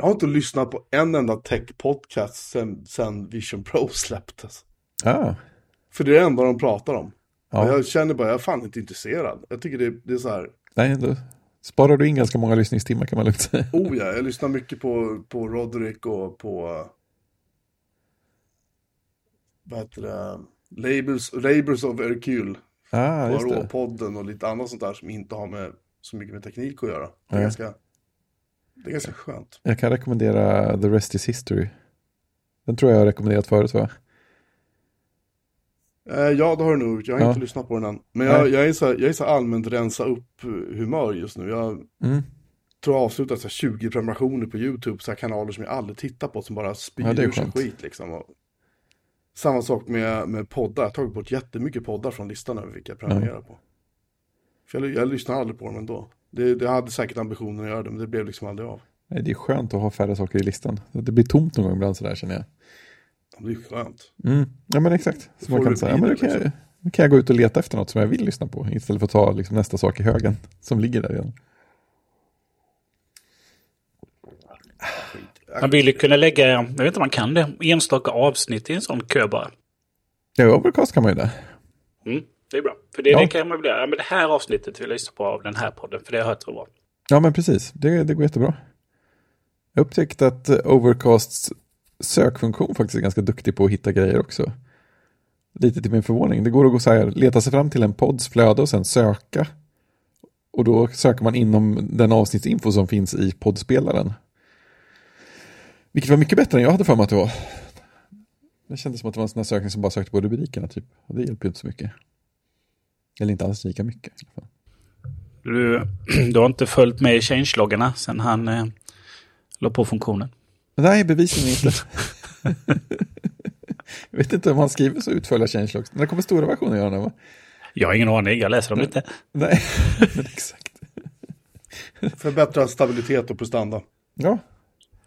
Jag har inte lyssnat på en enda tech-podcast sen, sen Vision Pro släpptes. Ah. För det är det enda de pratar om. Ja. Jag känner bara, jag är fan inte intresserad. Jag tycker det, det är så här, Nej, då sparar du in ganska många lyssningstimmar kan man lugnt säga. oh ja, jag lyssnar mycket på, på Roderick och på, vad heter det, Labels, Labels of Hercule. Ah, just det. Råpodden och lite annat sånt där som inte har med så mycket med teknik att göra. Det är, ganska, det är ganska skönt. Jag kan rekommendera The Rest is History. Den tror jag jag har rekommenderat förut va? Eh, ja, det har du nog gjort. Jag har Ja. inte lyssnat på den än. Men jag, jag, är så, jag är så allmänt rensa upp eh, humör just nu. Jag Mm. tror jag avslutat så här 20 prenumerationer på YouTube, så kanaler som jag aldrig tittar på, som bara spyr Ja, ur sig skit liksom. Och samma sak med, med poddar. Jag har tagit bort jättemycket poddar från listan över vilka jag prenumererar på. För jag, jag lyssnar aldrig på dem ändå. Det, det hade säkert ambitionen att göra det, men det blev liksom aldrig av. Nej, Det är skönt att ha färre saker i listan. Det blir tomt någon gång ibland sådär känner jag. Det är skönt. Mm. Ja men exakt. Så man kan säga, ja, men då kan, jag, liksom. då kan jag gå ut och leta efter något som jag vill lyssna på. Istället för att ta liksom, nästa sak i högen som ligger där redan. Man vill ju kunna lägga, jag vet inte om man kan det, enstaka avsnitt i en sån kö bara. Ja, Overcast kan man ju det. Mm, det är bra. För det, Ja. det kan man göra. Ja, men det här avsnittet vill jag lyssna på av den här podden, för det har jag hört bra. Ja men precis, det, det går jättebra. Jag upptäckte att eh, Overcasts sökfunktion faktiskt är ganska duktig på att hitta grejer också. Lite till min förvåning. Det går att gå så här, leta sig fram till en podds flöde och sen söka. Och då söker man inom den avsnittsinfo som finns i poddspelaren. Vilket var mycket bättre än jag hade för mig att det var. Det kändes som att det var en sån här sökning som bara sökte på rubrikerna typ. Och det hjälper ju inte så mycket. Eller inte alls lika mycket. i alla fall. Du, du har inte följt med i changeloggarna sen han eh, la på funktionen. Nej, bevisligen inte. jag vet inte om han skriver så utförliga changelogs. När det kommer stora versioner gör han det va? Jag har ingen aning, jag läser dem inte. Nej, men exakt. Förbättra stabilitet och prestanda. Ja,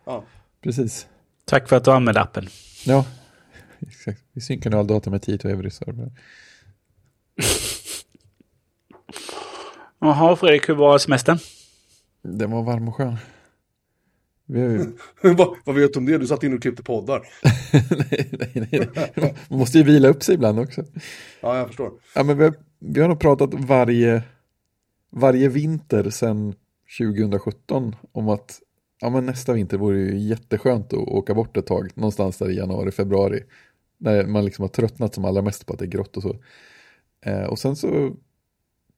Ja. precis. Tack för att du använde appen. Ja, exakt. Vi synkar nu all data med 10 euro server. Jaha, Fredrik, hur var semestern? Den var varm och skön. Vi ju... vad, vad vet du om det? Du satt in och klippte poddar. nej, nej, nej. Man måste ju vila upp sig ibland också. Ja, jag förstår. Ja, men vi, har, vi har nog pratat varje, varje vinter sedan 2017 om att ja, men nästa vinter vore ju jätteskönt att åka bort ett tag, någonstans där i januari, februari. När man liksom har tröttnat som allra mest på att det är grått och så. Eh, och sen så,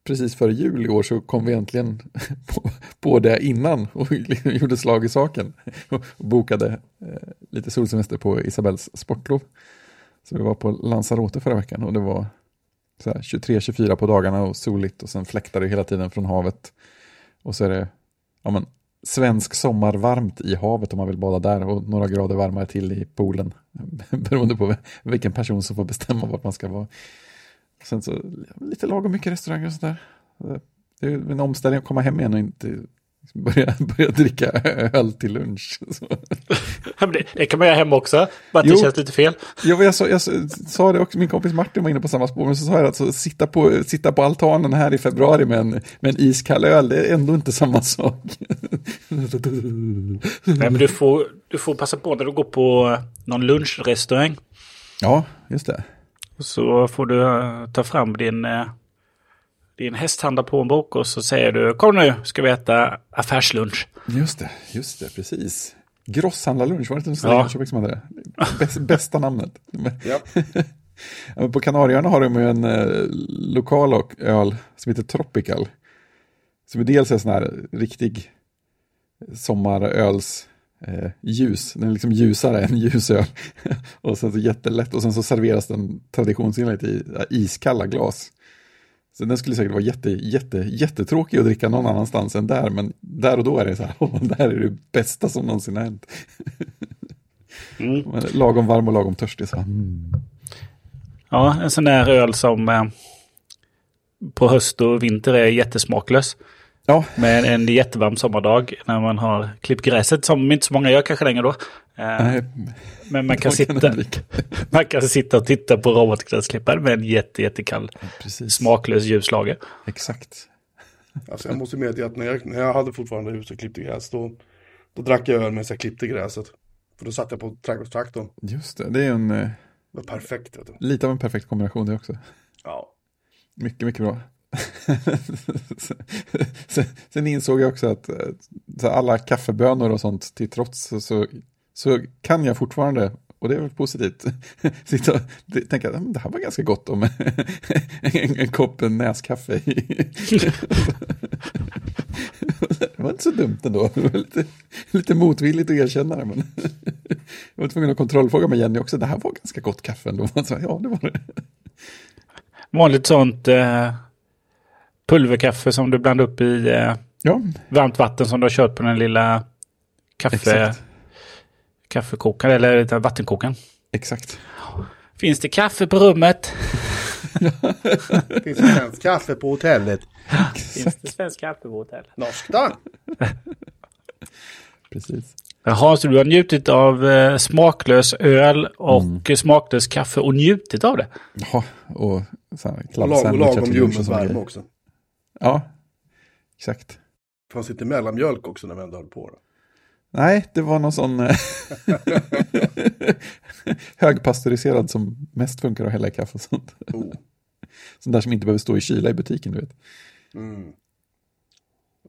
precis före jul i år så kom vi äntligen på, på det innan och liksom gjorde slag i saken. Och bokade eh, lite solsemester på Isabells sportlov. Så vi var på Lanzarote förra veckan och det var 23-24 på dagarna och soligt och sen fläktar det hela tiden från havet. Och så är det ja, men, svensk sommar varmt i havet om man vill bada där och några grader varmare till i poolen. Beroende på vilken person som får bestämma vart man ska vara. Sen så lite lagom mycket restauranger och sådär. Det är en omställning att komma hem igen och inte börja, börja dricka öl till lunch. Så. Det, det kan man göra hemma också, bara att det Jo. känns lite fel. Men jag, sa, jag sa det också, min kompis Martin var inne på samma spår, men så sa jag att så, sitta, på, sitta på altanen här i februari med en, med en iskall öl, det är ändå inte samma sak. Nej, men du får, du får passa på när du går på någon lunchrestaurang. Ja, just det. Så får du eh, ta fram din, eh, din hästhandlarplånbok och så säger du kom nu ska vi äta affärslunch. Just det, just det, precis. Grosshandlarlunch, var det inte en sån Ja. som hade det? Bäst, bästa namnet. Ja. På Kanarieöarna har de ju en eh, lokal och öl som heter Tropical. Som är dels är sån här riktig sommaröls eh, ljus. Den är liksom ljusare än ljusöl. och sen så jättelätt och sen så serveras den traditionsenligt i iskalla glas. Så den skulle säkert vara jätte, jätte, jättetråkig att dricka någon annanstans än där. Men där och då är det så här, åh, det här är det bästa som någonsin har hänt. Mm. Lagom varm och lagom törstig. Så. här, Mm. Ja, en sån där öl som eh, på höst och vinter är jättesmaklös. Ja, Men en jättevarm sommardag när man har klippt gräset, som inte så många gör kanske längre då. Eh, nej, men man kan, sitta, man kan sitta och titta på robotgräsklipparen med en jätte, jättekall precis. smaklös Exakt. Alltså jag måste medge att när jag, när jag hade fortfarande hus och klippte gräs då, Då drack jag öl medan jag klippte gräset. För då satt jag på trädgårdstraktorn. Just det, det är en, eh, Det var perfekt. Vet du. lite av en perfekt kombination det också. Ja. Mycket, mycket bra sen, sen insåg jag också att eh, alla kaffebönor och sånt till trots så, så, kan jag fortfarande, och det är väl positivt, sitta och tänka att mm, det här var ganska gott om en, en kopp näskaffe det var inte så dumt ändå. Det var lite, lite motvilligt att erkänna det. Men jag var tvungen att kontrollfråga med Jenny också. Det här var ganska gott kaffe ändå. Sa, ja, det var det. Vanligt sånt eh, pulverkaffe som du blandar upp i eh, Ja, varmt vatten som du har kört på den lilla kaffe, exakt. kaffekokaren eller vattenkokaren. Exakt. Finns det kaffe på rummet? Finns det svenskt kaffe på hotellet? Finns det svensk kaffe på hotellet? Norskt? Precis. Jaha, så du har njutit av eh, smaklös öl och Mm. smaklös kaffe och njutit av det? Ja, och så här, Och lag- och kladdsandwichar lagom ljummen värme också. Ja, exakt. Fanns inte mellanmjölk också när vi ändå höll på det? Nej, det var någon sån eh, högpastöriserad som mest funkar att hälla i kaffe och sånt. Oh. Sån där som inte behöver stå i kyla i butiken, du vet. Mm.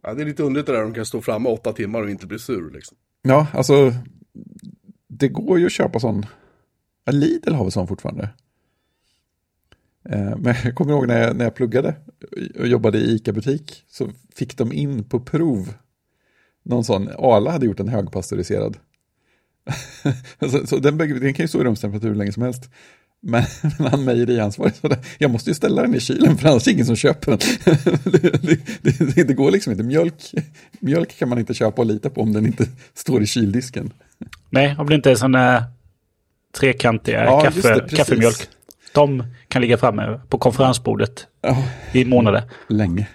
Ja, det är lite underligt det där, de kan stå framme åtta timmar och inte bli sur liksom. Ja, alltså, det går ju att köpa sån. Lidl har väl sån fortfarande. Eh, Men jag kommer ihåg när jag, när jag pluggade och jobbade i ICA-butik så fick de in på prov någon sån, Arla hade gjort en högpastöriserad. så, så den, den kan ju stå i rumstemperatur hur länge som helst. Men men han mejeriansvarig sa jag måste ju ställa den i kylen för annars är det ingen som köper den. det, det, det, det går liksom inte, mjölk, mjölk kan man inte köpa och lita på om den inte står i kyldisken. Nej, om det inte är sådana trekantiga Ja, kaffe, det, kaffemjölk. De kan ligga framme på konferensbordet Ja, i månader. länge.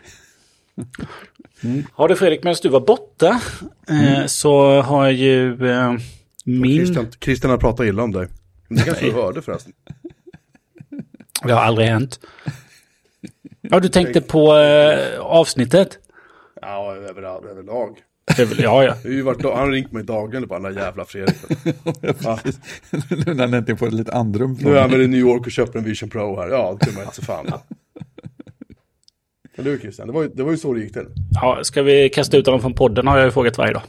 Ja du Fredrik, medan du var borta eh, så har ju eh, min... Christian, Christian har pratat illa om dig. Men Det kanske du hörde förresten. Det har aldrig hänt. Ja, du tänkte på eh, avsnittet? Ja, överallt, överlag. Väl- Ja, ja. Varit, han har ringt mig dagligen bara den där jävla Fredrik. Ja. nu när han äntligen får lite andrum. Nu är han väl i New York och köper en Vision Pro här. Ja, det kunde man inte så fan. Eller hur Christian? Det var, ju, det var ju så det gick till. ja. Ska vi kasta ut honom från podden har jag ju frågat varje dag.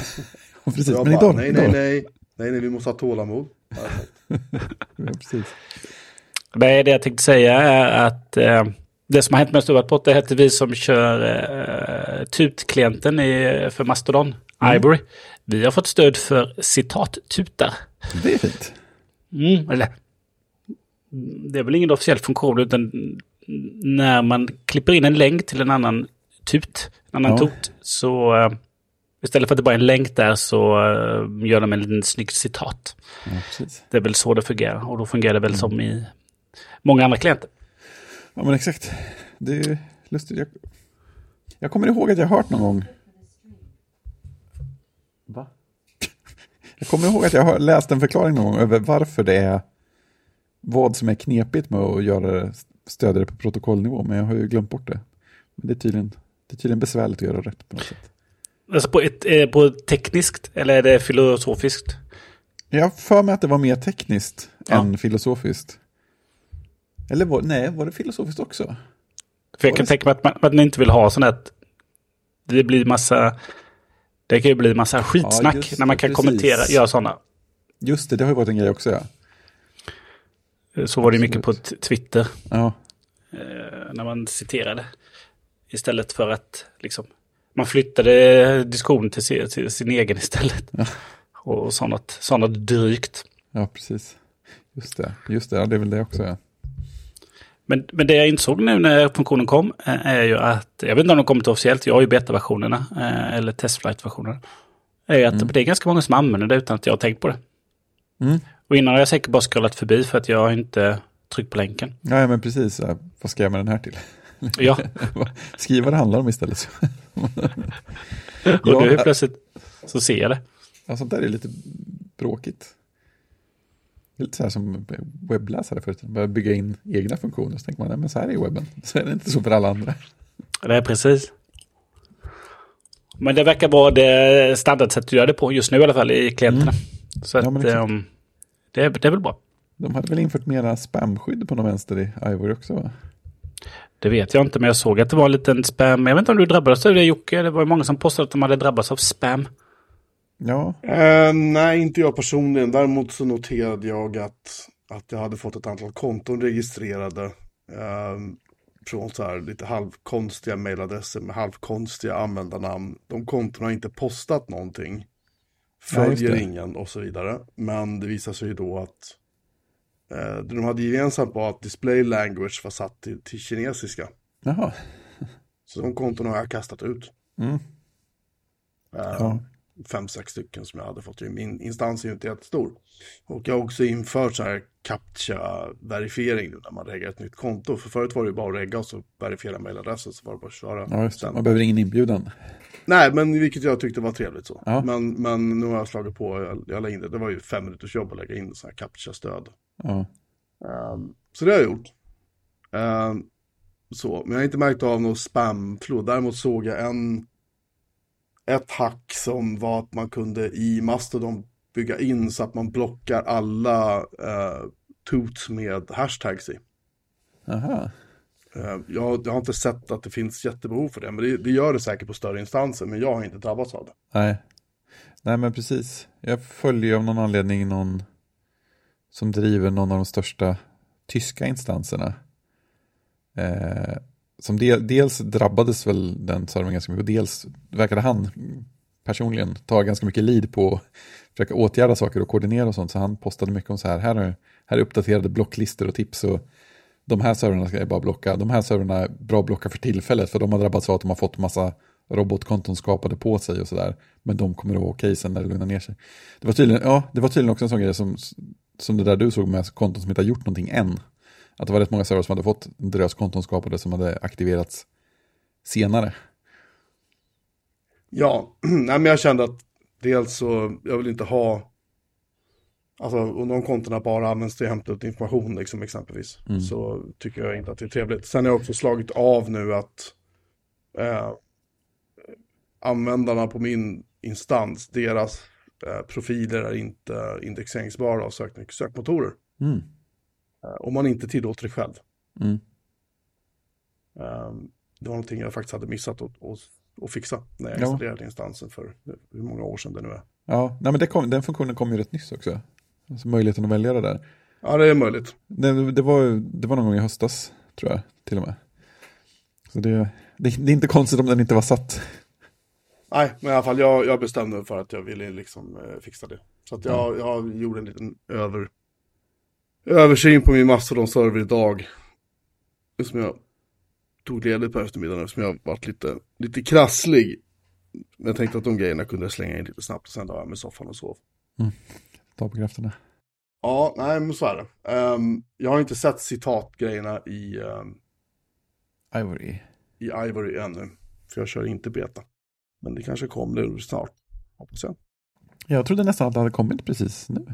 Precis, Jag men bara, idag. nej, nej, idag. nej. Nej, nej, vi måste ha tålamod. Ja, precis. Nej, det jag tänkte säga är att eh, det som har hänt mest över borta heter vi som kör eh, tutklienten i, för Mastodon, Ivory. Vi har fått stöd för citat-tutar. Det är fint. Mm, eller, det är väl ingen officiell funktion utan när man klipper in en länk till en annan tut, en annan Ja. tot, så eh, istället för att det bara är en länk där så eh, gör de en liten snygg citat. Ja. Det är väl så det fungerar och då fungerar det väl som i många andra klienter. Ja, men exakt. Det är ju lustigt. Jag, jag kommer ihåg att jag har hört någon gång. Va? Jag kommer ihåg att jag har läst en förklaring någon gång över varför det är vad som är knepigt med att göra stödja det på protokollnivå, men jag har ju glömt bort det. Men det är tydligen, det är tydligen besvärligt att göra rätt på något sätt. Alltså på, ett, eh, på ett tekniskt eller är det filosofiskt? Jag för mig att det var mer tekniskt Ja. än filosofiskt. Eller var, nej, var det filosofiskt också? För jag Var kan det- tänka mig att man, man inte vill ha sånt att det blir massa... Det kan ju bli massa skitsnack just när man kan precis. kommentera, göra sådana. Just det, det har ju varit en grej också, ja. Så var det mycket på Twitter Ja, eh, när man citerade. Istället för att liksom, man flyttade diskussionen till, sin- till sin egen istället. Och sånt, sånt drygt. ja precis. Just det, just det, ja, det är väl det också, ja. Men, men det jag insåg nu när funktionen kom eh, är ju att, jag vet inte om de kommit officiellt, jag har ju beta-versionerna, eh, eller testflight-versionerna. Är att det är ganska många som använder det utan att jag har tänkt på det. Mm. Och innan har jag säkert bara scrollat förbi för att jag har inte tryckt på länken. Ja, men precis. Vad ska jag med den här till? Ja, Skriv vad det handlar om istället. och nu plötsligt så ser jag det. Ja, sånt där är lite bråkigt. Det är lite så här som webbläsare förut. Man börjar bygga in egna funktioner. Så tänker man, nej men så här är webben. Så är det inte så för alla andra. Det är precis. Men det verkar vara det standardsätt du gör det på just nu i alla fall i klienterna. Så Mm. Ja, att, men exakt. ehm, det, är- det är väl bra. De hade väl infört mera spamskydd på någon vänster i Ivory också va? Det vet jag inte, men jag såg att det var en liten spam. Jag vet inte om du drabbades av det Jocke. Det var många som påstod att de hade drabbats av spam. Ja, Eh, nej, inte jag personligen. Däremot så noterade jag att, att jag hade fått ett antal konton registrerade. Eh, från så här lite halvkonstiga mailadresser med halvkonstiga användarnamn. De kontona har inte postat någonting. Ja, Följer det. ingen och så vidare. Men det visar sig ju då att eh, det de hade gemensamt var att display language var satt till, till kinesiska. jaha. Så de kontona har jag kastat ut. Mm. Eh, Ja. Fem, sex stycken som jag hade fått. Min instans är ju inte jättestor. Och jag har också infört så här captcha-verifiering nu när man reggar ett nytt konto. För förut var det ju bara att regga och så verifiera mailadressen så var det bara att köra. Ja, just Man behöver ingen inbjudan. Nej, men vilket jag tyckte var trevligt så. Ja. Men, men nu har jag slagit på, jag, jag la in det. Det var ju fem minuters jobb att lägga in så här captcha-stöd. Ja. Ehm, så det har jag gjort. Ehm, så, men jag har inte märkt av någon spamflod. Däremot såg jag en ett hack som var att man kunde i Mastodon bygga in så att man blockar alla uh, toots med hashtags i. Aha. Eh, jag, jag har inte sett att det finns jättebehov för det, men det, det gör det säkert på större instanser, men jag har inte drabbats av det. Nej. Nej, men precis. Jag följer av någon anledning någon som driver någon av de största tyska instanserna. Eh, som del, dels drabbades väl den servern ganska mycket och dels verkade han personligen ta ganska mycket lead på att försöka åtgärda saker och koordinera och sånt. Så han postade mycket om så här, här är, här är uppdaterade blocklistor och tips och de här servrarna ska jag bara blocka. De här servrarna är bra att blocka för tillfället för de har drabbats av att de har fått massa robotkonton skapade på sig och sådär. Men de kommer att vara okej sen när det lugnar ner sig. Det var tydligen, ja, det var tydligen också en sån grej som, som det där du såg med konton som inte har gjort någonting än. Att det var rätt många servrar som hade fått en drös konton skapade som hade aktiverats senare. Ja, nej, men jag kände att dels så, jag vill inte ha, alltså om de kontona bara används till att hämta ut information liksom exempelvis, så tycker jag inte att det är trevligt. Sen har jag också slagit av nu att eh, användarna på min instans, deras eh, profiler är inte indexeringsbara av sök sökmotorer. Mm. Eh, om man inte tillåter det själv. Mm. Eh, det var någonting jag faktiskt hade missat att, att, fixa när jag Ja. installerade instansen för hur många år sedan det nu är. Ja, nej, men kom, den funktionen kom ju rätt nyss också. Alltså möjligheten att välja det där. Ja, det är möjligt. Det, det, var, det var någon gång i höstas, tror jag, till och med. Så det, det, det är inte konstigt om den inte var satt. Nej, men i alla fall jag, jag bestämde mig för att jag ville liksom eh, fixa det. Så att jag, jag gjorde en liten över, översyn på min Mastodon-server idag. Som jag tog ledigt på eftermiddagen eftersom jag varit lite, lite krasslig. Men jag tänkte att de grejerna kunde jag slänga in lite snabbt och sen la jag mig i soffan och sov. Ta på krafterna. Ja, nej men så är det. Ehm, jag har inte sett citatgrejerna i, ehm, Ivory. i Ivory ännu. För jag kör inte beta. Men det kanske kommer snart. Hoppas jag. Jag trodde nästan att det hade kommit precis nu.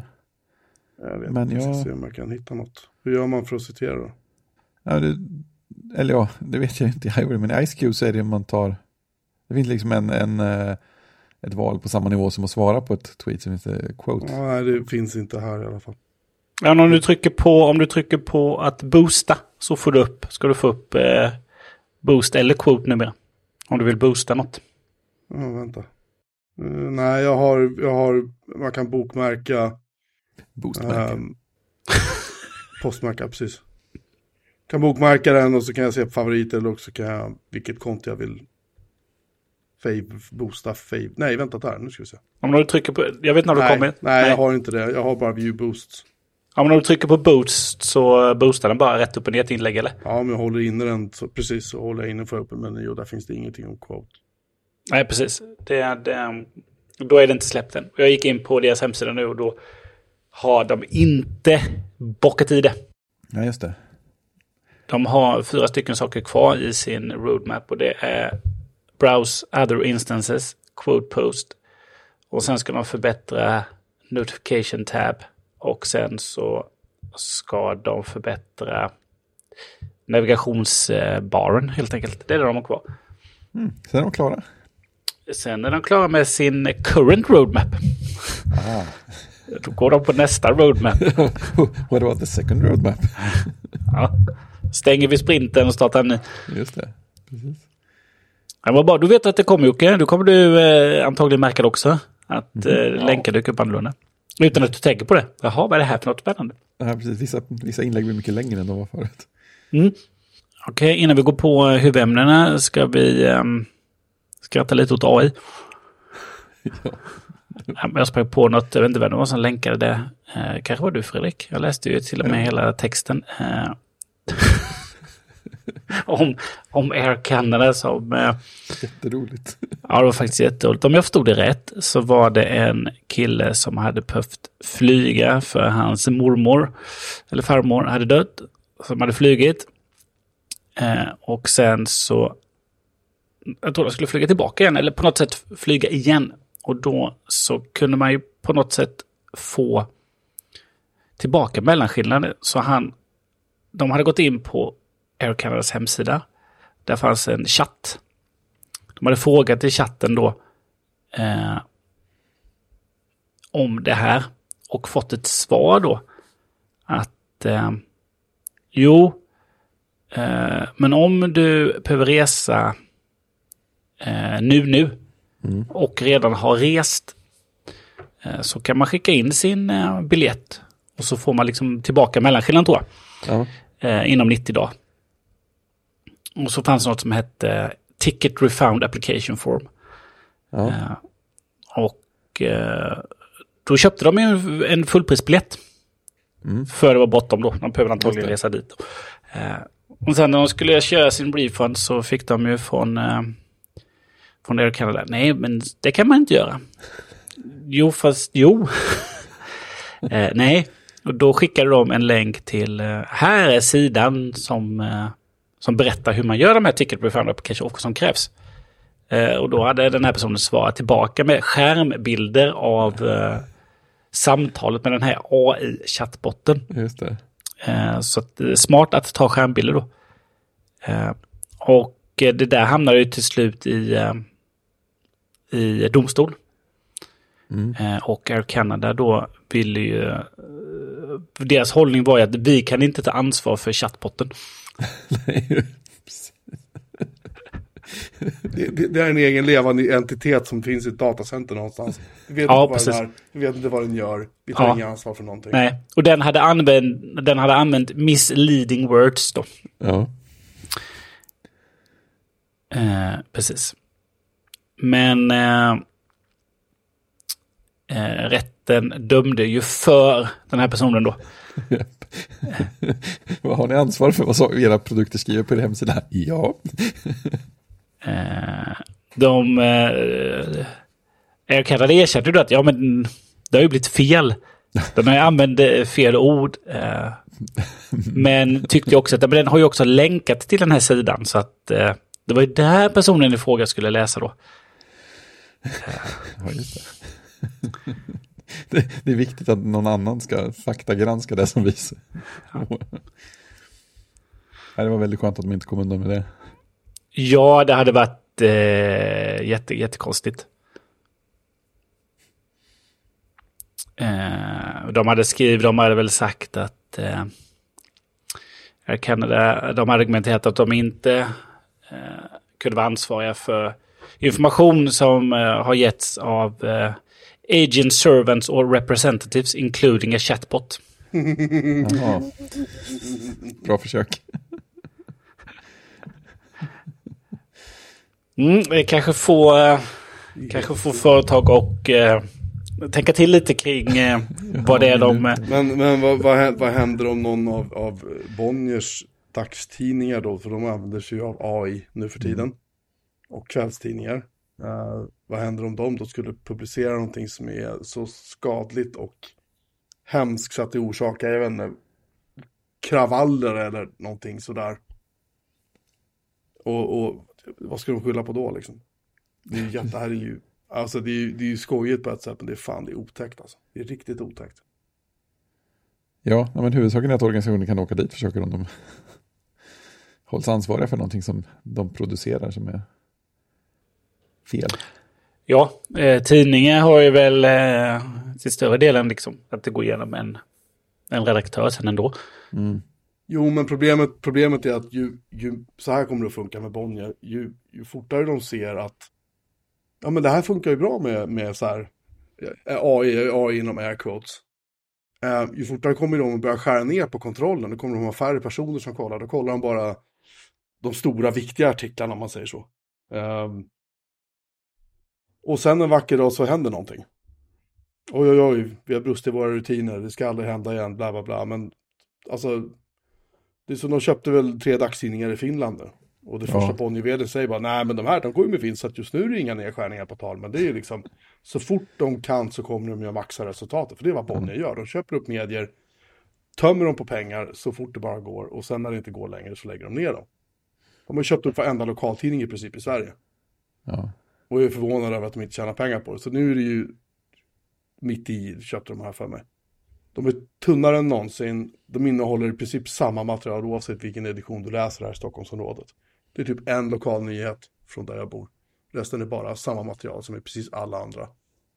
Jag vet Men inte, jag ska se om jag kan hitta något. Hur gör man för att citera då? Ja, det, eller ja, det vet jag inte i Ivory, men i IceQ så är det om man tar, det finns liksom en, en, eh, ett val på samma nivå som att svara på ett tweet som heter quote. Ja, nej, det finns inte här i alla fall. Ja, om, du trycker på, om du trycker på att boosta så får du upp, ska du få upp eh, boost eller quote numera. Om du vill boosta något. Ja, vänta. Eh, nej, jag har, jag har, man kan bokmärka, Boostmärke. um, postmärka, precis. Kan bokmärka den och så kan jag se på favoriter eller också kan jag, vilket konto jag vill fave, boosta, fave. Nej, vänta där, nu ska vi se. Om du trycker på, jag vet när du Nej, kommer. nej, jag har inte det. Jag har bara view boost. Ja, men om du trycker på boost så boostar den bara rätt upp och ner ett inlägg eller? Ja, men jag håller inne den, så, precis, så håller jag inne för öppen meny och där finns det ingenting om quote. Nej, precis. Det, är- det, då är det inte släppt än. Jag gick in på deras hemsida nu och då har de inte bockat i det. Ja, just det. De har fyra stycken saker kvar i sin roadmap och det är Browse other instances, Quote Post och sen ska de förbättra Notification Tab och sen så ska de förbättra navigationsbaren helt enkelt. Det är det de har kvar. Mm. Sen är de klara. Sen är de klara med sin current roadmap. Ah. Då går de på nästa roadmap. What about the second roadmap? Ja. Stänger vi sprinten och startar en ny. Just det. Precis. Ja, vad bra. Du vet att det kommer Jocke. Då kommer du eh, antagligen märka det också. Att eh, länkar dyker upp annorlunda. Utan att du tänker på det. Jaha, vad är det här för något spännande? Ja, precis. Vissa, vissa inlägg blir mycket längre än de var förut. Mm. Okej, innan vi går på huvudämnena ska vi um, skratta lite åt AI. Ja. Jag sprang på något, jag vet inte vem det var som länkade det. Eh, kanske var du Fredrik? Jag läste ju till och med hela texten. Eh, om, om Air Canada som... Eh, Jätteroligt. ja, det var faktiskt jätteroligt. Om jag förstod det rätt så var det en kille som hade behövt flyga för hans mormor, eller farmor, hade dött. Som hade flugit. Eh, och sen så... Jag tror de skulle flyga tillbaka igen, eller på något sätt flyga igen. Och då så kunde man ju på något sätt få tillbaka mellanskillnaden. Så han... De hade gått in på Air Canadas hemsida. Där fanns en chatt. De hade frågat i chatten då eh, om det här och fått ett svar då. Att eh, jo, eh, men om du behöver resa eh, nu och redan har rest eh, så kan man skicka in sin eh, biljett och så får man liksom tillbaka mellanskillnaden tror jag Ja. eh, inom 90 dagar. Och så fanns något som hette Ticket Refound Application Form. Ja. Och då köpte de ju en, fullprisbiljett. För det var bortom då. De behöver antagligen Mm. Resa dit. Och sen när de skulle köra sin refund så fick de ju från, från Air Canada. Nej, men det kan man inte göra. Jo, fast jo. eh, nej, och då skickade de en länk till, eh, här är sidan som, eh, som berättar hur man gör de här ticket refund application och som krävs. Eh, och då hade den här personen svarat tillbaka med skärmbilder av samtalet med den här AI-chattbotten. Just det. Så att, smart att ta skärmbilder då. Och det där hamnade ju till slut i, i domstol. Eh, och Air Canada då ville ju... Eh, deras hållning var ju att vi kan inte ta ansvar för chattbotten. Nej, Det, det, det är en egen levande entitet som finns i ett datacenter någonstans. Vi vet, Ja, inte, vad vi vet inte vad den gör. Vi tar Ja. inga ansvar för någonting. Nej, och den hade, använt, den hade använt misleading words då. Ja. Eh, precis. Men eh, eh, rätten dömde ju för den här personen då. Vad har ni ansvar för vad så era produkter skriver på er hemsida? Ja. Eh, de... Eh, Air Canada erkände ju då att ja, men det har ju blivit fel. Den har använt eh, fel ord. Eh, men tyckte också att men den har ju också länkat till den här sidan. Så att eh, det var ju där personen i fråga skulle läsa då. ja just det. det. Det är viktigt att någon annan ska faktagranska det som visar. Nej, det var väldigt skönt att de inte kom undan med det. Ja, det hade varit eh, jätte, jättekonstigt. Eh, de hade skrivit, de hade väl sagt att eh, Canada, de hade argumenterat att de inte eh, kunde vara ansvariga för information som eh, har getts av eh, agent servants or representatives including a chatbot. Bra försök. Mm, kanske få, eh, kanske få företag och eh, tänka till lite kring eh, vad det är de... Men, men vad, vad, vad händer om någon av, av Bonniers dagstidningar då? För de använder sig ju av AI nu för tiden. Och kvällstidningar. Uh, vad händer om de då skulle publicera någonting som är så skadligt och hemskt så att det orsakar, jag vet inte, kravaller eller någonting sådär. Och, och vad ska de skylla på då liksom? Det är ju jätte, här är ju, alltså det är ju, det är ju skojigt på ett sätt, men det är fan, det är otäckt alltså. Det är riktigt otäckt. Ja, men huvudsaken är att organisationen kan åka dit, försöker om de hålls ansvariga för någonting som de producerar som är fel. Ja, eh, tidningen har ju väl eh, till större delen liksom att det går igenom en, en redaktör sen ändå. Mm. Jo, men problemet, problemet är att ju, ju, så här kommer det att funka med Bonnier, ju, ju fortare de ser att ja, men det här funkar ju bra med, med så här eh, AI, AI inom air quotes. Eh, ju fortare kommer de att börja skära ner på kontrollen, då kommer de ha färre personer som kollar, då kollar de bara de stora viktiga artiklarna om man säger så. Eh, och sen en vacker dag så händer någonting. Oj, oj, oj, vi har brustit i våra rutiner, det ska aldrig hända igen, bla, bla, bla. Men alltså, det är som de köpte väl tre dagstidningar i Finland nu. Och det första Ja. Bonnier säger bara, nej men de här, de går ju med vinst, så att just nu är det inga nedskärningar på tal. Men det är ju liksom, så fort de kan så kommer de ju att maxa resultatet. För det är vad Bonnier gör, de köper upp medier, tömmer dem på pengar så fort det bara går. Och sen när det inte går längre så lägger de ner dem. De har köpt upp varenda lokaltidning i princip i Sverige. Ja. Och jag är förvånad över att de inte tjänar pengar på det. Så nu är det ju mitt i köpte de här för mig. De är tunnare än någonsin. De innehåller i princip samma material oavsett vilken edition du läser här i Stockholmsområdet. Det är typ en lokal nyhet från där jag bor. Resten är bara samma material som i precis alla andra.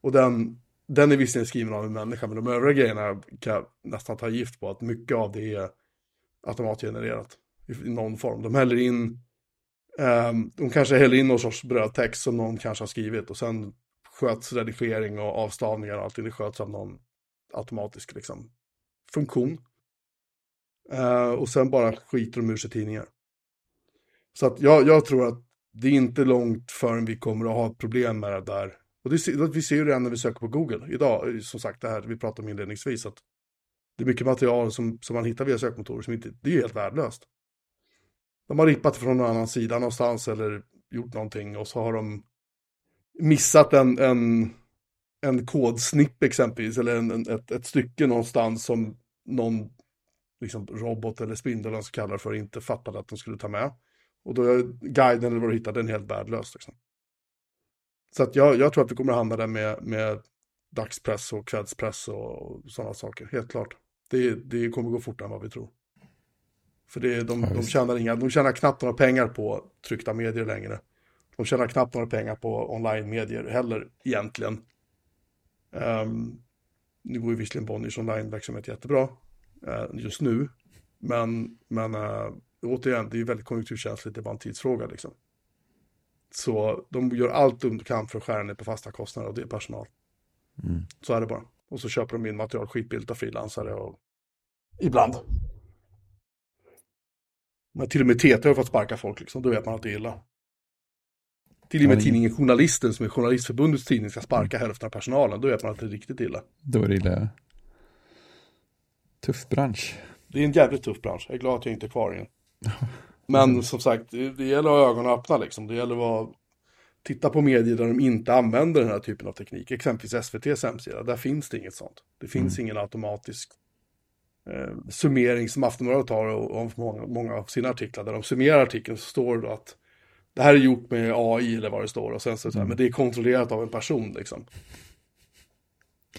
Och den, den är visserligen skriven av en människa, men de övriga grejerna kan jag nästan ta gift på att mycket av det är automatgenererat i någon form. De häller in Ehm, de kanske häller in någon sorts brödtext som någon kanske har skrivit och sen sköts redigering och avstavningar och allting. Det sköts av någon automatisk liksom, funktion. Ehm, och sen bara skiter de ur sig tidningar. Så att jag, jag tror att det är inte långt förrän vi kommer att ha problem med det där. Och det, vi ser ju det redan när vi söker på Google. Idag, som sagt, det här vi pratade om inledningsvis. Att det är mycket material som, som man hittar via sökmotorer som inte, det är helt värdelöst. De har rippat från någon annan sida någonstans eller gjort någonting och så har de missat en, en, en kodsnipp exempelvis eller en, en, ett, ett stycke någonstans som någon liksom, robot eller spindel eller vad det för inte fattade att de skulle ta med. Och då är guiden eller vad du hittar den helt värdelös. Liksom. Så att jag, jag tror att vi kommer att hamna där med, med dagspress och kvällspress och sådana saker, helt klart. Det, det kommer gå fortare än vad vi tror. För det, de, Ja, de, tjänar inga, de tjänar knappt några pengar på tryckta medier längre. De tjänar knappt några pengar på online-medier heller egentligen. Um, nu går ju visserligen Bonniers online-verksamhet jättebra eh, just nu. Men, men uh, återigen, det är ju väldigt konjunkturkänsligt, det är bara en tidsfråga liksom. Så de gör allt de kan för att skära ner på fasta kostnader och det är personal. Mm. Så är det bara. Och så köper de in material skitbilligt av frilansare och ibland. Men till och med TT har fått sparka folk liksom, då vet man att det är illa. Till och med tidningen Journalisten som är Journalistförbundets tidning ska sparka hälften av personalen, då vet man att det är riktigt illa. Då är det illa. Tuff bransch. Det är en jävligt tuff bransch, jag är glad att jag inte är kvar i den. Men som sagt, det, gäller att ha ögonen öppna liksom, det gäller att vara Titta på medier där de inte använder den här typen av teknik, exempelvis SVTs hemsida, där finns det inget sånt. Det finns ingen automatisk eh, summering som Aftonbladet har och, och många, många av sina artiklar, där de summerar artikeln så står det att det här är gjort med AI eller vad det står och sen så, det så här, men det är kontrollerat av en person liksom.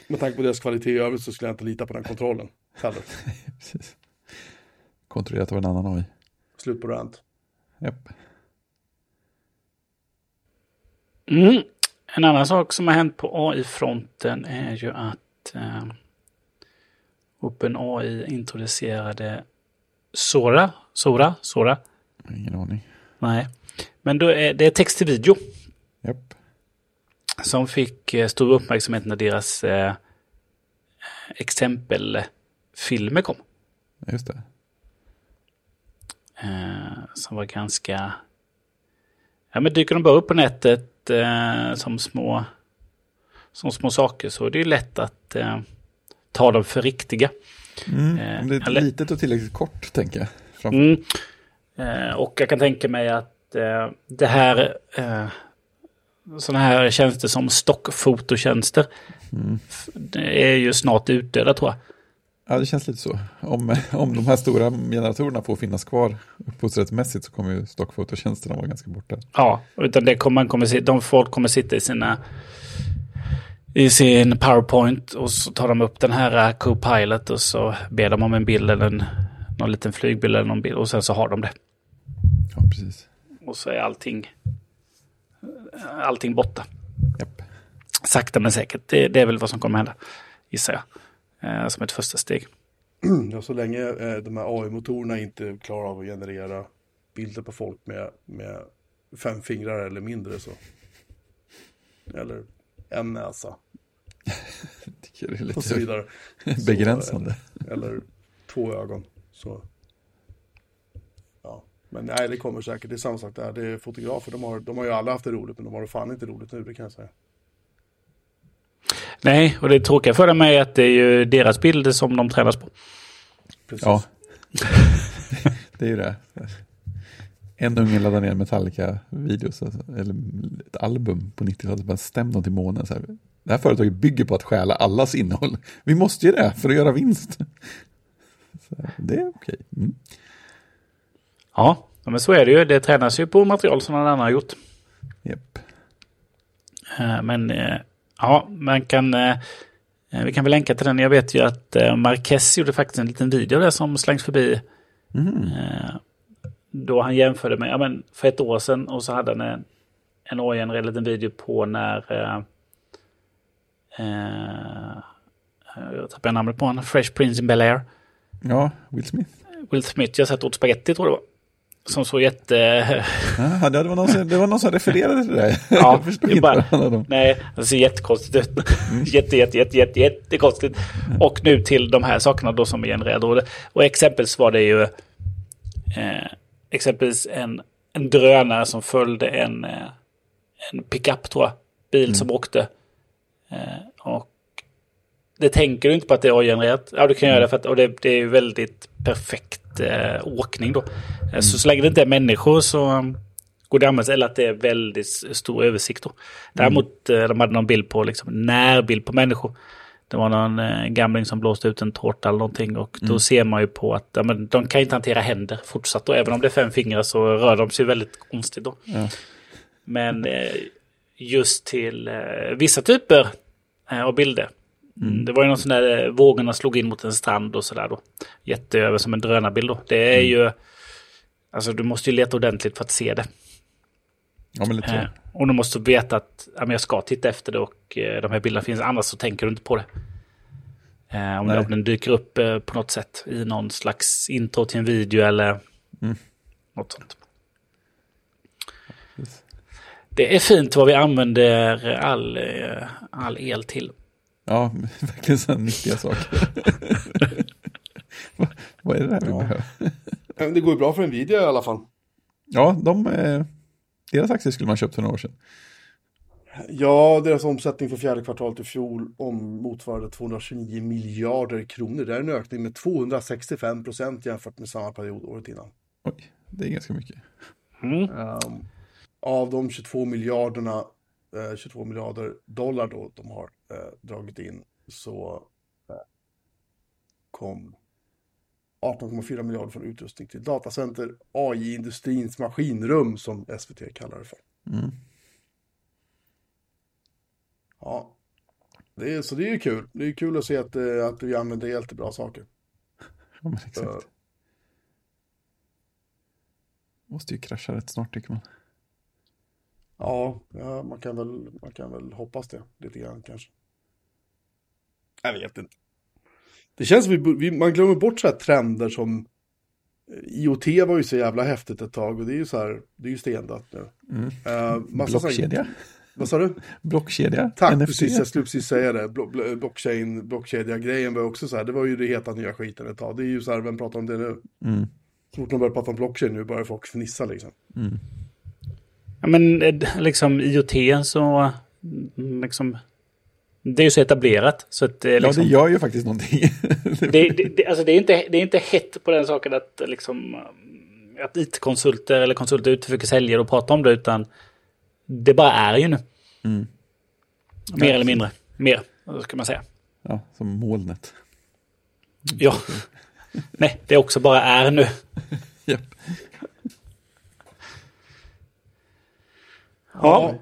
Med tanke på deras kvalitet i övrigt så skulle jag inte lita på den kontrollen heller. Precis. Kontrollerat av en annan AI. Slut på rant. Japp. Mm. En annan sak som har hänt på AI-fronten är ju att eh, OpenAI introducerade Sora. Sora? Sora? Ingen aning. Nej. Men då är det är text till video Japp. som fick eh, stor uppmärksamhet när deras eh, exempelfilmer kom. Just det. Eh, som var ganska... Ja, men dyker de bara upp på nätet eh, som, små, som små saker så är det ju lätt att eh, ta dem för riktiga. Mm. Eh, det är eller- litet och tillräckligt kort, tänker jag. Mm. Eh, och jag kan tänka mig att eh, det här... Eh, sådana här tjänster som stockfototjänster Mm. är ju snart utdöda tror jag. Ja, det känns lite så. Om, om de här stora generatorerna får finnas kvar upphovsrättsmässigt så kommer ju stockfototjänsterna vara ganska borta. Ja, utan det kommer, man kommer, de folk kommer sitta i sina i sin PowerPoint och så tar de upp den här eh, Copilot och så ber de om en bild eller en, någon liten flygbild eller någon bild och sen så har de det. Ja, precis. Och så är allting allting borta. Japp. Sakta men säkert. Det, det är väl vad som kommer hända, gissar jag. Eh, som ett första steg. Ja, så länge eh, de här AI-motorerna inte klarar av att generera bilder på folk med, med fem fingrar eller mindre så. Eller en näsa det är och så lite vidare. begränsande. Så, eller två ögon. Så. Ja, men nej, det kommer säkert. Det är samma sak där. Det är fotografer. De har, de har ju alla haft det roligt, men de har det fan inte roligt nu, det kan jag säga. Nej, och det tråkiga för dem är att det är ju deras bilder som de tränas på. Precis. Ja. det är ju det. En unge laddar ner Metallica-videos, alltså, eller ett album på 90-talet, bara stäm dem till månen. Så här. Det här företaget bygger på att stjäla allas innehåll. Vi måste ju det för att göra vinst. Så det är okej. Mm. Ja, men så är det ju. Det tränas ju på material som någon annan har gjort. Japp. Eh, Men eh, ja, man kan... eh, Vi kan väl länka till den. Jag vet ju att Marquez gjorde faktiskt en liten video där som slängs förbi. Eh, Då han jämförde med, ja men för ett år sedan och så hade han en, en AI-genererad liten video på när... Eh, jag tappade namnet på honom. Fresh Prince in Bel-Air. Ja, Will Smith. Will Smith, jag satt åt spaghetti tror jag det var. Som så jätte... Ja, det, var någon som, det var någon som refererade till det. Ja, jag förstod det är inte bara- vad det. Nej, det ser jättekonstigt ut. jätte, jätte, jätte, jätte, jättekonstigt. Och nu till de här sakerna då som är genererade. Och, exempelvis var det ju eh, exempelvis en, en drönare som följde en, eh, en pickup tror jag. Bil som åkte. Eh, och det tänker du inte på att det är AI-genererat. Ja, du kan göra det för att och det, det är väldigt perfekt eh, åkning då. Eh, Så så länge det inte är människor så um, går det att använda, eller att det är väldigt stor översikt då. Däremot, eh, de hade någon bild på, liksom, närbild på människor. Det var någon eh, gamling som blåste ut en tårta eller någonting och då ser man ju på att ja, men, de kan inte hantera händer fortsatt. Och även om det är fem fingrar så rör de sig väldigt konstigt då. Ja. Men eh, just till eh, vissa typer eh, av bilder. Mm. Det var ju någon sån där eh, vågorna slog in mot en strand och sådär då. Jätteöver som en drönarbild då. Det är ju... Alltså du måste ju leta ordentligt för att se det. Ja, men lite så. Eh, och du måste veta att ja, men jag ska titta efter det och eh, de här bilderna finns. Annars så tänker du inte på det. Eh, om, det, om den dyker upp eh, på något sätt i någon slags intro till en video eller Mm. något sånt. Det är fint vad vi använder all, eh, all el till. Ja, verkligen sådana nyttiga saker. vad, vad är det där vi Ja. behöver? Det går bra för Nvidia i alla fall. Ja, de, eh, deras aktier skulle man köpt för några år sedan. Ja, deras omsättning för fjärde kvartalet i fjol om motsvarade 229 miljarder kronor. Det är en ökning med 265 procent jämfört med samma period året innan. Oj, det är ganska mycket. Mm. Um, av de 22 miljarderna, eh, 22 miljarder dollar då de har eh, dragit in så eh, kom 18,4 miljarder från utrustning till datacenter, AI-industrins maskinrum som SVT kallar det för. Mm. Ja, det är, så det är ju kul. Det är kul att se att, eh, att vi använder el till bra saker. Ja, men exakt. Eh, Måste ju krascha rätt snart tycker man. Ja, ja man, kan väl, man kan väl hoppas det lite grann kanske. Jag vet inte. Det känns som vi, man glömmer bort så här trender som eh, IoT var ju så jävla häftigt ett tag och det är ju så här, det är ju stendött nu. Mm. Uh, Blockkedja. Vad sa du? Blockkedja. Tack, NFC. precis, jag skulle precis säga det. Blo blo blockchain, blockkedja-grejen var också så här, det var ju det heta nya skiten ett tag. Det är ju så här, vem pratar om det nu? Mm. Så fort de börjar prata om blockchain nu börjar folk fnissa liksom. Mm. Ja, men eh, liksom IoT så... mm, Liksom, det är ju så etablerat. Så att, eh, Ja, liksom, det gör ju faktiskt någonting. det, det, alltså det, är inte, det är inte hett på den saken att, liksom, eh, att IT-konsulter eller konsulter ute försöker sälja och prata om det. Utan det bara är ju nu. Mm. Mer eller mindre. Mer, ska man säga. ja, som molnet. Ja. Nej, det också bara är nu. Japp. Ja.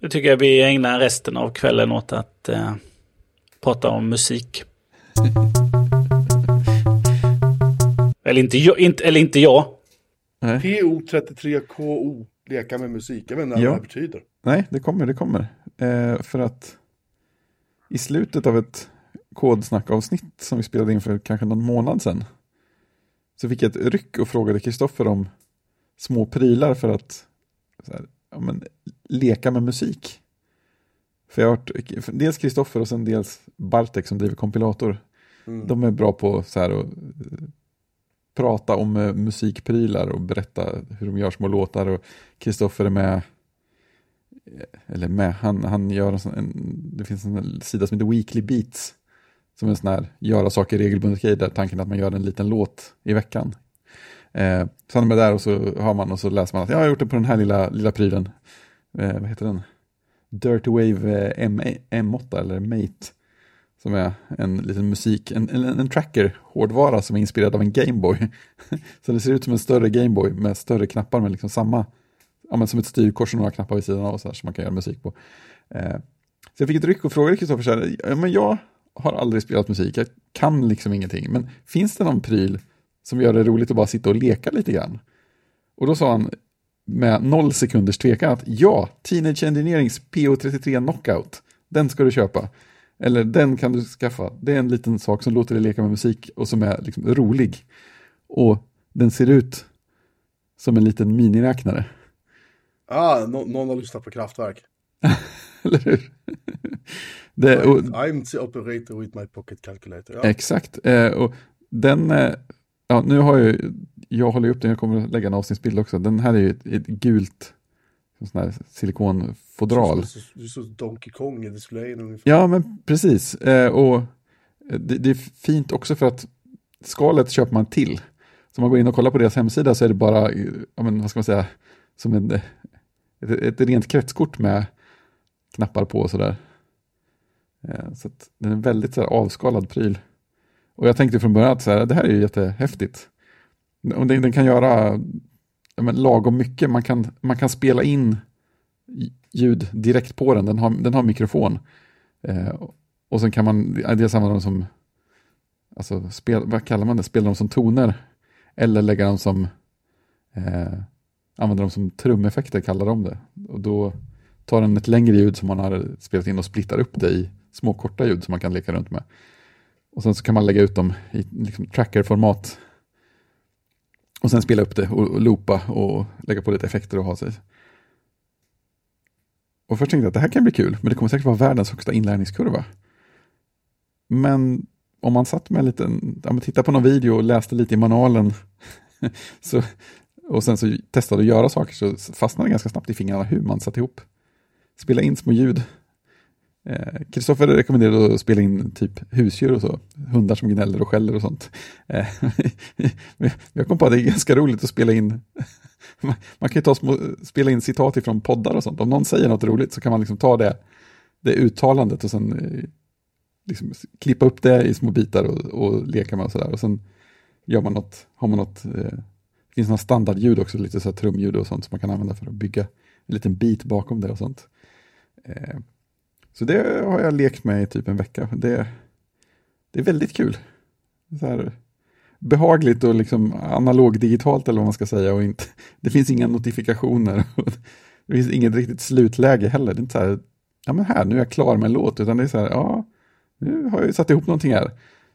Nu tycker jag vi ägnar resten av kvällen åt att eh, prata om musik. eller, inte jag, inte, eller inte jag. Nej. PO33KO, leka med musik. Jag vet inte Ja. vad det betyder. Nej, det kommer, det kommer. Eh, för att i slutet av ett kodsnackavsnitt som vi spelade in för kanske någon månad sedan så fick jag ett ryck och frågade Kristoffer om små prylar för att här, ja, men, leka med musik. För jag har hört, dels Kristoffer och sen dels Bartek som driver kompilator. Mm. De är bra på så här att prata om eh, musikprylar och berätta hur de gör små låtar. Och Kristoffer är med, eller med, han, han gör en, sån, en, det finns en sida som heter Weekly Beats. Som är en sån här göra saker regelbundet grej där tanken är att man gör en liten låt i veckan. Eh, så han är där och så har man och så läser man att jag har gjort det på den här lilla, lilla prylen. Eh, vad heter den? Dirty Wave eh, M, M8 eller Mate. Som är en liten musik, en, en, en tracker, hårdvara som är inspirerad av en Gameboy. så det ser ut som en större Gameboy med större knappar med liksom samma, ja men som ett styrkors och några knappar vid sidan av så här som man kan göra musik på. Eh, så jag fick ett ryck och frågade Kristoffer så här, ja, men jag har aldrig spelat musik, jag kan liksom ingenting, men finns det någon pryl som gör det roligt att bara sitta och leka lite grann? Och då sa han med noll sekunders tvekan att ja, Teenage Engineerings PO33 Knockout, den ska du köpa. Eller den kan du skaffa. Det är en liten sak som låter dig leka med musik och som är liksom rolig. Och den ser ut som en liten miniräknare. Ah, no någon har lyssnat på Kraftwerk. Eller hur? Det, och, I'm the operator with my pocket calculator. Ja. Exakt. Eh, och den, eh, ja, nu har jag, jag håller upp den, jag kommer att lägga en avsnittsbild också. Den här är ju ett, ett gult sån här silikonfodral. Du är så Donkey Kong i displayen ungefär. Ja, men precis. Eh, och det, det, är fint också för att skalet köper man till. Så om man går in och kollar på deras hemsida så är det bara, ja, men, vad ska man säga, som en, ett, ett rent kretskort med knappar på och sådär. Eh, så den är en väldigt så här, avskalad pryl. Och jag tänkte från början att så här, det här är ju jättehäftigt. Den, den kan göra men, lagom mycket. Man kan, man kan spela in ljud direkt på den. Den har, den har mikrofon. Eh, och sen kan man dels använda dem som, alltså spel, vad kallar man det, spela dem som toner. Eller lägga dem som, eh, använda dem som trumeffekter kallar de det. Och då tar den ett längre ljud som man har spelat in och splittar upp det i små korta ljud som man kan leka runt med. Och sen så kan man lägga ut dem i liksom trackerformat och sen spela upp det och, och loopa och lägga på lite effekter och ha sig. Och först tänkte jag att det här kan bli kul, men det kommer säkert vara världens högsta inlärningskurva. Men om man satt med en liten, ja, tittade på någon video och läste lite i manualen så, och sen så testade att göra saker så fastnade det ganska snabbt i fingrarna hur man satte ihop. Spela in små ljud Eh, Kristoffer eh, rekommenderade att spela in typ husdjur och så, hundar som gnäller och skäller och sånt. Eh, jag kom på att det är ganska roligt att spela in, man kan ju ta små, spela in citat ifrån poddar och sånt. Om någon säger något roligt så kan man liksom ta det, det uttalandet och sen eh, liksom klippa upp det i små bitar och, och leka med och sådär. Och sen gör man något, har man något, eh, det finns några standardljud också, lite så här trumljud och sånt som man kan använda för att bygga en liten bit bakom det och sånt. Eh, så det har jag lekt med i typ en vecka. Det, det är väldigt kul. Så här, behagligt och liksom analog digitalt eller vad man ska säga. Och inte, det finns inga notifikationer. Det finns inget riktigt slutläge heller. Det är inte så här, ja men här, nu är jag klar med en låt. Utan det är så här, ja, nu har jag satt ihop någonting här.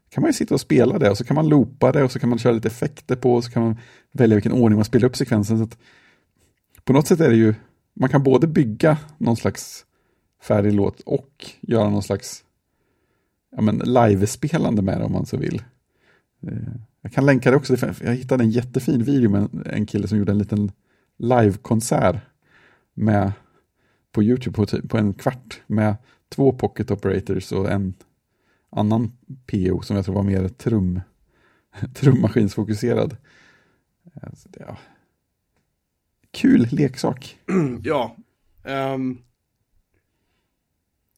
kan man ju sitta och spela det och så kan man loopa det och så kan man köra lite effekter på och så kan man välja vilken ordning man spelar upp sekvensen. Så på något sätt är det ju, man kan både bygga någon slags färdig låt och göra någon slags ja, men livespelande med det om man så vill. Eh, jag kan länka det också, jag hittade en jättefin video med en kille som gjorde en liten livekonsert med på YouTube på, typ, på en kvart med två pocket operators och en annan PO som jag tror var mer trum, trummaskinsfokuserad. Alltså, ja. Kul leksak. Ja. Um,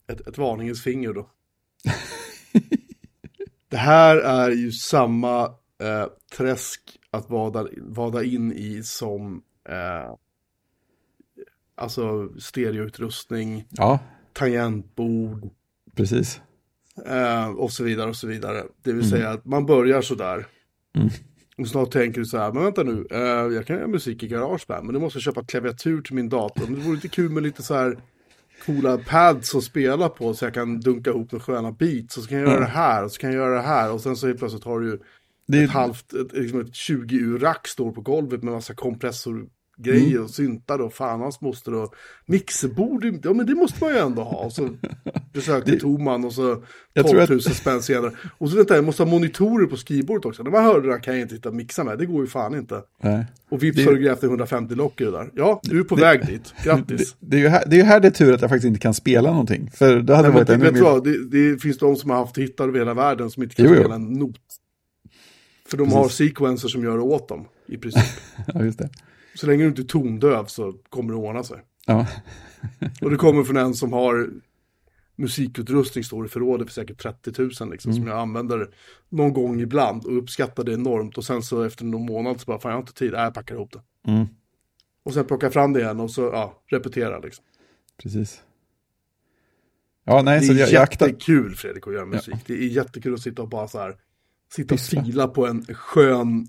ett, ett varningens finger då. det här är ju samma eh, träsk att vada, vada in i som eh, alltså stereoutrustning, ja. tangentbord. Precis. Eh, och så vidare och så vidare. Det vill mm. säga att man börjar sådär. Mm. Och snart tänker du så här, men vänta nu, eh, jag kan göra musik i Garageband, men då måste jag köpa klaviatur till min dator. Men det vore lite kul med lite så här coola pads att spela på så jag kan dunka ihop några sköna beats. Och så kan jag göra det här och så kan jag göra det här. Och sen så helt plötsligt har du ju Det är- ett halvt, ett, liksom ett 20-ur-rack står på golvet med massa kompressorgrejer Mm. och syntar och fan hans moster och mixerbord, ja men det måste man ju ändå ha. Och så besökte Det- Toman och så Jag 12 tror 000 att- spänn senare. Och så vänta, jag måste ha monitorer på skrivbordet också. De här hörlurarna kan jag inte hitta mixa med, det går ju fan inte. Nej. Och vips Det- har du grävt i 150 lock i det där. Ja, du är på väg dit. Grattis. Det, det, är ju här, det är ju här det är tur att jag faktiskt inte kan spela någonting. För det hade Nej, varit ännu mer... det, det finns de som har haft hittar över hela världen som inte kan Jo, jo. spela en not. För de har sequencer som gör det åt dem, i princip. Ja, just det. Så länge du inte är tondöv så kommer det ordna sig. Ja. Och det kommer från en som har musikutrustning står i förrådet för säkert 30 000 liksom, Mm. som jag använder någon gång ibland och uppskattar det enormt. Och sen så efter någon månad så bara, fan jag har inte tid, Nej, jag packar ihop det. Mm. Och sen plockar jag fram det igen och så, ja, repetera liksom. Precis. Ja, nej, Det är jag, jag jättekul Fredrik att göra musik. Det är jättekul att sitta och bara så här, sitta och fila på en skön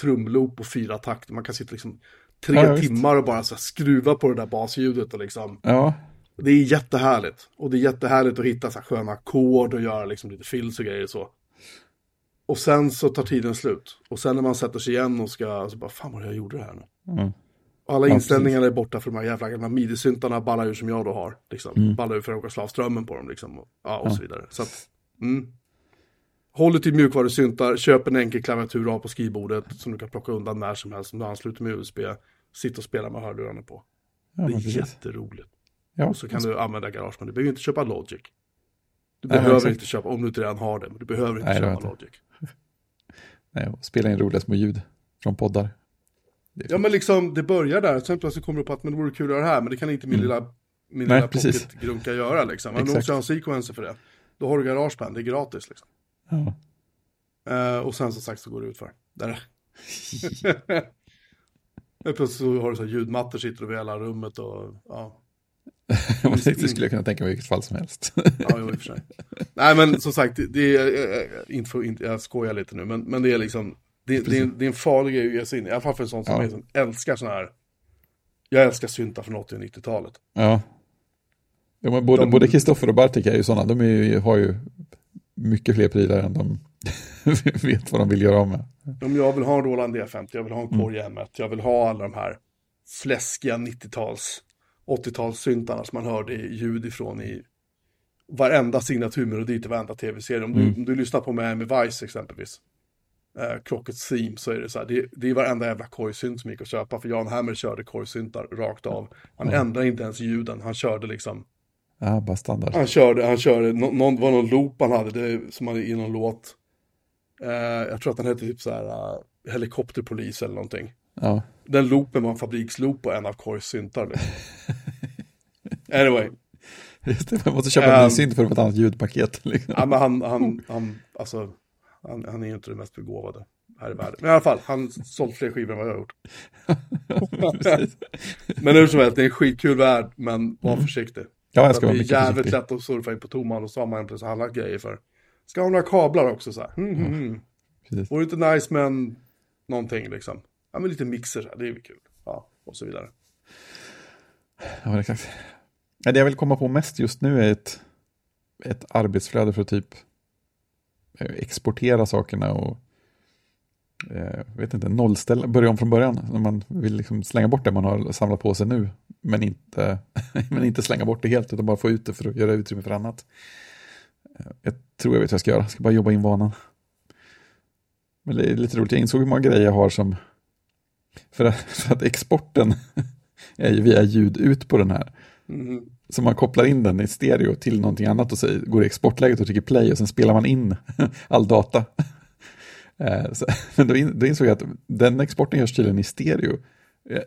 trumloop på fyra takter. Man kan sitta liksom tre Ja, ja, timmar och bara så skruva på det där basljudet och liksom. Ja, Det är jättehärligt. Och det är jättehärligt att hitta så här sköna ackord och göra liksom lite fills och grejer och så. Och sen så tar tiden slut. Och sen när man sätter sig igen och ska, så bara, fan vad jag gjorde det här nu. Mm. Alla Ja, inställningarna är borta för de här jävla gamla midi-syntarna ballar ur som jag då har. Liksom. Mm. Ballar ur för att åka slavströmmen på dem liksom. Och, ja, och så vidare. Så att, mm. Håll dig till mjukvarusyntar, köp en enkel klaviatur av på skrivbordet som du kan plocka undan när som helst som du ansluter med USB. Sitt och spela med hörlurarna på. ja det är precis. jätteroligt. Ja, Och så kan du använda garage, men du behöver inte köpa Logic. Du Nej, behöver inte köpa, om du inte redan har det, men du behöver inte Nej, köpa jag Logic. nej, och spela in roliga små ljud från poddar. Ja men liksom, det börjar där, sen plötsligt kommer du på att men det vore kul att göra det här, men det kan inte min lilla, min Mm. Nej, lilla pocketgrunka göra liksom. Men du Exakt. måste ha en sequencer för det. Då har du garageband, det är gratis liksom. Ja. Eh, och sen som sagt så går det ut för. Där. Plötsligt så har du så här ljudmattor sitter över hela rummet och ja. Det skulle jag kunna tänka mig i vilket fall som helst. Ja, jo, i och för sig. Nej, men som sagt, det- är, inte för, inte, jag skojar lite nu, men, men det är liksom, det, det, är, det är en farlig grej att ge sig in i, alla fall för en sån som Ja. mig som älskar sån här, jag älskar syntar från 80 och 90-talet. Ja. ja men både, De- både Kristoffer och Bartek är ju sådana, de ju, har ju mycket fler prylar än de vet vad de vill göra av med. Om jag vill ha en Roland D50, jag vill ha en Mm. Korg M1, jag vill ha alla de här fläskiga 90-tals, 80-talssyntarna som man hörde ljud ifrån i varenda signaturmelodi till varenda tv-serie. Om, du, Mm. om du lyssnar på Miami Vice exempelvis, eh, Crockett Theme, så är det så här, det, det är varenda jävla korgsynt som gick att köpa, för Jan Hammer körde korgsyntar rakt av. Han ändrade inte ens ljuden, han körde liksom, Ja, bara standard. han körde, han körde, nå- någon, det var någon loop han hade, det, som han i någon låt. Eh, jag tror att den hette typ så här, uh, helikopterpolis eller någonting. Ja. Den loopen var en fabriksloop på en av Korgs syntar. Liksom. anyway, Just det, man måste köpa en Ehm. ny synt för att få ett annat ljudpaket. Liksom. ja, men han, han, han, alltså, han, han är ju inte det mest begåvade här i världen. Men i alla fall, han sålt fler skivor än vad jag har gjort. Men hur som helst, det är en skitkul värld, men var försiktig. Ja, jag Det ska vara är mycket jävligt försiktig. lätt att surfa in på tomman och så har man så alla grejer för. Ska ha några kablar också så här. Mm, mm, mm. Precis. Vore inte nice men någonting liksom. Ja men lite mixer så här, det är ju kul. Ja, och så vidare. Ja, exakt. Det jag vill komma på mest just nu är ett, ett arbetsflöde för att typ eh, exportera sakerna och eh, vet inte, nollställa, börja om från början. När man vill liksom slänga bort det man har samlat på sig nu, men inte, men inte slänga bort det helt, utan bara få ut det för att göra utrymme för annat. Jag tror jag vet vad jag ska göra, jag ska bara jobba in vanan. Men det är lite roligt, jag insåg hur många grejer jag har som, för att, för att exporten är ju via ljud ut på den här. Mhm. Så man kopplar in den i stereo till någonting annat och så går i exportläget och trycker play och sen spelar man in all data. Eh, så, men då, in, då insåg jag att den exporten görs tydligen i stereo.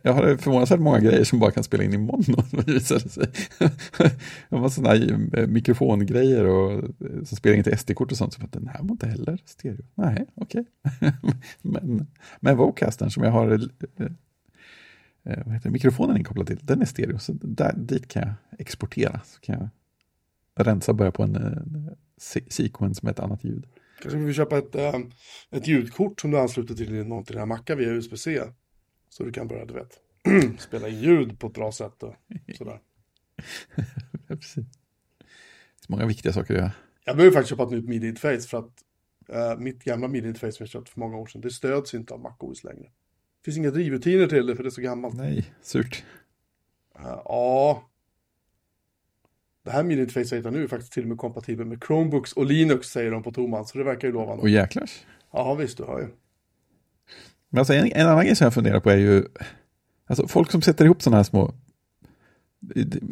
Jag har förvånansvärt många grejer som bara kan spela in i mono. visade sig. Jag har sådana här eh, mikrofongrejer och eh, som spelar in till SD-kort och sånt. Så den här var inte heller stereo. Nej, okej. men, men Vocastern som jag har eh, vad heter det, mikrofonen inkopplad till, den är stereo. Så där, dit kan jag exportera. Så kan jag rensa och börja på en, en sequence med ett annat ljud. Kanske vi köpa ett, ett ljudkort som du ansluter till någon till den här macka via USB-C. Så du kan börja, du vet, spela ljud på ett bra sätt och sådär. Ja, precis. Det är många viktiga saker att göra. Jag behöver faktiskt köpa ett nytt midi-interface för att äh, mitt gamla midi-interface som jag köpte för många år sedan, det stöds inte av MacOS längre. Det finns inga drivrutiner till det för det är så gammalt. Nej, surt. Uh, ja. Det här midi-interface jag hittar nu är faktiskt till och med kompatibel med Chromebooks och Linux säger de på Toman, så det verkar ju lovande. Och jäklars. Ja, visst, du har ju. Men alltså en, en annan grej som jag funderar på är ju, alltså folk som sätter ihop sådana här små,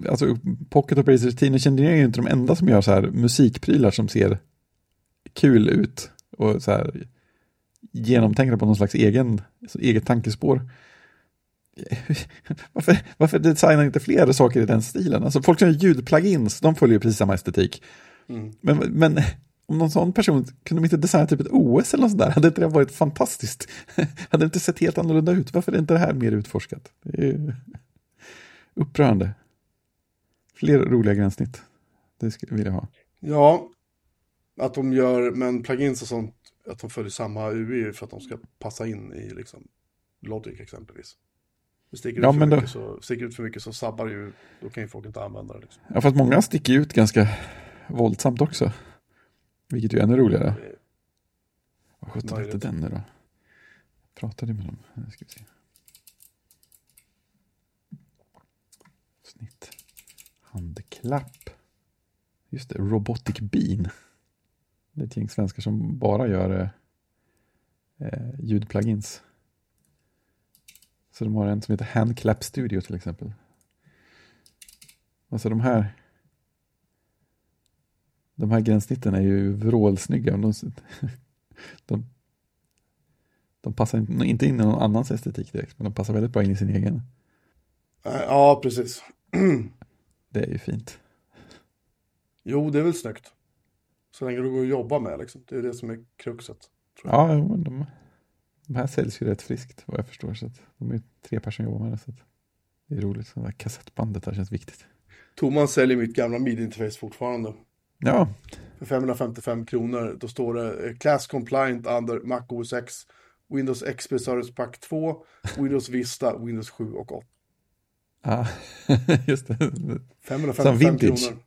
alltså Pocket Operators Teenage Engineering är ju inte de enda som gör så här musikprylar som ser kul ut och så här genomtänkta på någon slags egen, eget tankespår. Varför, varför designar inte fler saker i den stilen? Alltså folk som gör ljudplugins, de följer ju precis samma estetik. Mm. Men, men om någon sån person, kunde de inte designa typ ett OS eller något sånt där? Hade inte det varit fantastiskt? hade det inte sett helt annorlunda ut? Varför är inte det här mer utforskat? Det är upprörande. Fler roliga gränssnitt. Det skulle jag vilja ha. Ja, att de gör, men plugins och sånt, att de följer samma UI för att de ska passa in i liksom Logic exempelvis. Det sticker, ja, ut, för då... mycket så, sticker ut för mycket så sabbar ju, då kan ju folk inte använda det. Liksom. Ja, fast många sticker ut ganska våldsamt också. Vilket ju är ännu roligare. Vad sjutton hette den nu då? Jag pratade med dem. Nu ska vi se. Snitt. Handklapp. Just det, Robotic Bean. Det är ett gäng svenskar som bara gör eh, ljudplugins. Så de har en som heter Handclap Studio till exempel. Alltså de här de här gränssnitten är ju vrålsnygga. De, de, de passar inte in i någon annans estetik direkt, men de passar väldigt bra in i sin egen. Ja, precis. Det är ju fint. Jo, det är väl snyggt. Så länge du går att jobba med liksom. Det är det som är kruxet. Ja, de, de här säljs ju rätt friskt vad jag förstår. Så de är tre personer som jobbar med det. Så det är roligt. Så det här kassettbandet här känns viktigt. Thomas säljer mitt gamla midi-interface fortfarande. Ja. För 555 kronor. Då står det eh, Class Compliant under Mac OS X, Windows XP Service Pack 2, Windows Vista, Windows 7 och 8. Ja, just det. 555 kronor.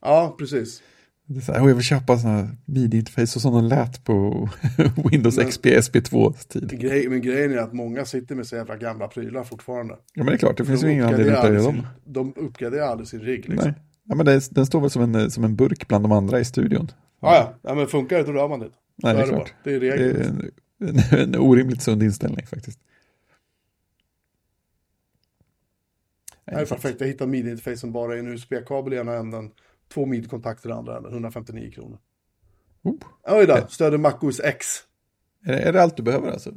Ja, precis. Det så här, jag vill köpa sådana här midi-interface och sådana lät på Windows men, XP SP2 tid. Grej, men grejen är att många sitter med så jävla gamla prylar fortfarande. Ja men det är klart, det finns ju ingen anledning att höja dem. De uppgraderar aldrig sin rigg liksom. Nej. Ja, men det, den står väl som en, som en burk bland de andra i studion. Ja, ja. ja men funkar det då rör man det. Nej, det är klart. Det är, det är en, en, en orimligt sund inställning faktiskt. Det är perfekt. Jag hittade midi-interfacen bara i en USB-kabel i ena änden, två midi-kontakter i andra änden, 159 kronor. Oh. Oj då, stöder MacOS X. Är det, är det allt du behöver alltså?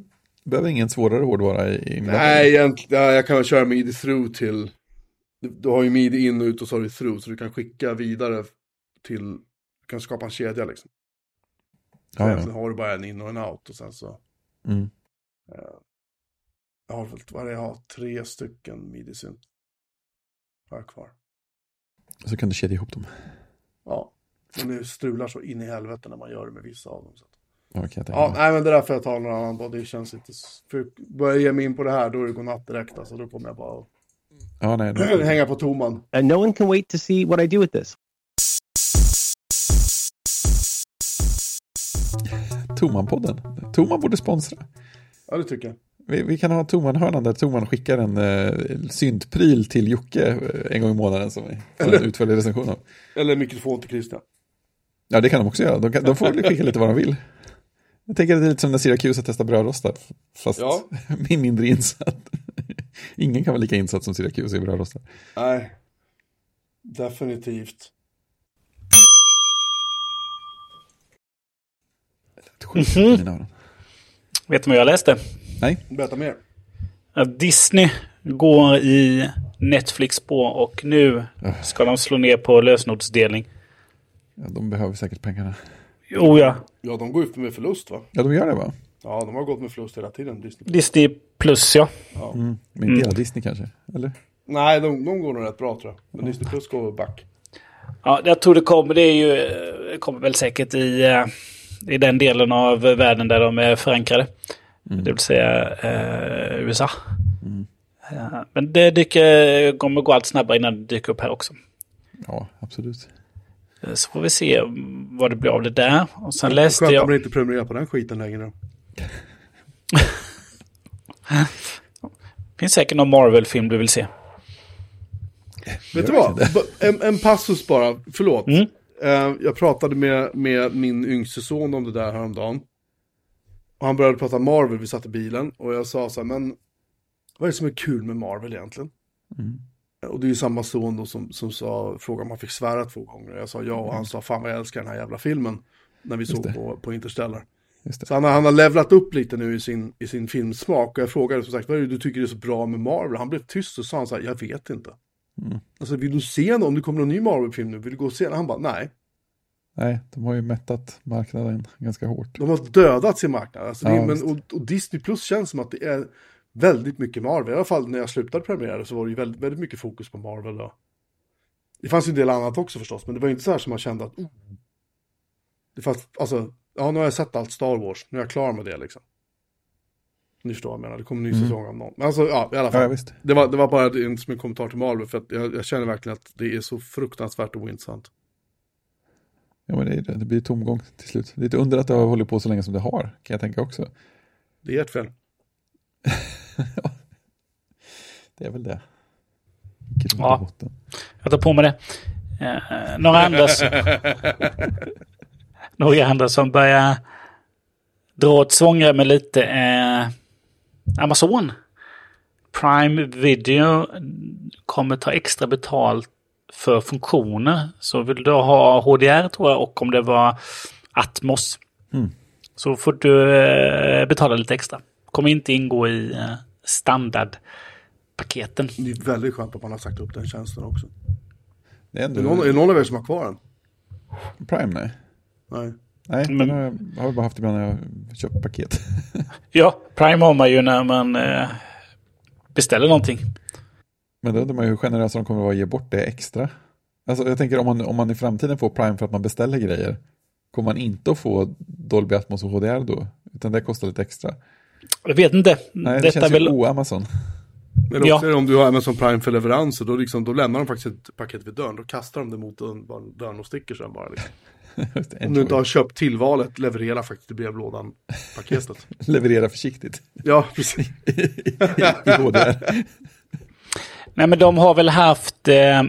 Du behöver ingen svårare hårdvara i, i Nej, egentligen, jag kan köra midi through till du har ju midi in och ut och så har du through, så du kan skicka vidare till, du kan skapa en kedja liksom. Ja, ja. Sen har du bara en in och en out och sen så. Mm. Uh, jag har väl, vad är det jag har, tre stycken midi-synt. Har jag kvar. Så kan du kedja ihop dem. Ja, men det strular så in i helvete när man gör det med vissa av dem. Så. Okay, ja, nej men det är därför jag tar någon annan Det känns inte, för börjar jag ge mig in på det här då är det godnatt direkt alltså. Då kommer jag bara Ja, nej, nej. Hänga på toman. And no one can wait to see what I do with this. Toman-podden. Toman borde sponsra. Ja, det tycker jag. Vi, vi kan ha Toman-hörnan där Toman skickar en uh, syntpryl till Jocke uh, en gång i månaden som vi får en utförlig recension av. Eller mikrofon till Christian. Ja, det kan de också göra. De, kan, de får skicka lite vad de vill. Jag tänker att det är lite som när Syracuse testar brödrostar, fast ja. mindre insatt. Ingen kan vara lika insatt som Syracuse i brödrostar. Nej, definitivt. Mm -hmm. Vet du vad jag läste? Nej. Berätta mer. Att Disney går i Netflix på och nu ska de slå ner på lösenordsdelning. Ja, de behöver säkert pengarna. Jo, ja. Ja, de går ut med förlust va? Ja, de gör det va? Ja, de har gått med förlust hela tiden. Disney, Disney plus ja. ja. Mm. Men inte mm. Disney kanske? Eller? Nej, de, de går nog rätt bra tror jag. Men Disney plus går back. Ja, jag tror det kommer. Det är ju, kommer väl säkert i, i den delen av världen där de är förankrade. Det vill säga eh, USA. Eh, men det dyker, kommer gå allt snabbare innan det dyker upp här också. Ja, absolut. Eh, Så får vi se vad det blir av det där. Och sen läste Skönt jag... att man inte prenumererar på den skiten längre. Finns säkert någon Marvel-film du vill se. Vet du vad? En, en passus bara, förlåt. Mm. Eh, jag pratade med, med min yngste son om det där häromdagen. Och han började prata Marvel, vi satt i bilen. Och jag sa så här, men vad är det som är kul med Marvel egentligen? Och det är ju samma son då som, som sa, frågade om han fick svära två gånger. Jag sa ja, och han sa fan vad jag älskar den här jävla filmen. När vi såg det. på, på Interstellar. Det. Så han, har- han har levlat upp lite nu i sin, i sin filmsmak. Och jag frågade som sagt, vad är det du tycker är så bra med Marvel? Han blev tyst och sa han så här, jag vet inte. Alltså vill du se någon, om det kommer någon ny Marvel-film nu, vill du gå och se den? Han bara, nej. Nej, de har ju mättat marknaden ganska hårt. De har dödat sin marknad. Alltså, det, Ja, är- men, och, och Disney Plus känns som att det är väldigt mycket Marvel. I alla fall när jag slutade prenumerera så var det ju väldigt, väldigt mycket fokus på Marvel. Då. Det fanns ju en del annat också förstås, men det var ju inte så här som man kände att... Oh. Det fanns, alltså, ja nu har jag sett allt Star Wars, nu är jag klar med det liksom. Ni förstår vad jag menar, det kommer en ny säsong av någon. Men alltså, ja, i alla fall. Mm. Ja, visst. det, var, det var bara en, som en kommentar till Marvel, för att jag, jag känner verkligen att det är så fruktansvärt ointressant. Ja, men det, det. det blir tomgång till slut. Det är ett under att det har hållit på så länge som det har, kan jag tänka också. Det är ert fel. Det är väl det. Grund Ja. Jag tar på mig det. Eh, några andra några andra som börjar dra åt svångremmen lite är Amazon. Prime Video kommer ta extra betalt för funktioner. Så vill du ha HDR tror jag och om det var Atmos. Mm. Så får du eh, betala lite extra. Kommer inte ingå i eh, standardpaketen. Det är väldigt skönt att man har sagt upp den tjänsten också. Det är Är ändå... det någon, är någon av er som har kvar den? Prime, nej. Nej. Nej, Men- den har jag, har jag bara haft ibland när jag köpt paket. Ja, Prime har man ju när man eh, beställer någonting. Men då undrar man ju hur generösa de kommer att vara att ge bort det extra. Alltså jag tänker om man, om man i framtiden får Prime för att man beställer grejer, kommer man inte att få Dolby Atmos och HDR då? Utan det kostar lite extra. Jag vet inte. Nej, det Detta känns väl... ju o-Amazon. Men Ja. också om du har Amazon Prime för leveranser, då, liksom, då lämnar de faktiskt ett paket vid dörren. Då kastar de det mot dörren, dörren och sticker sen bara. Liksom. Om du inte har köpt tillvalet, leverera faktiskt i brevlådan paketet. Leverera försiktigt ja, precis. i HDR. Nej, men de har väl haft... Eh,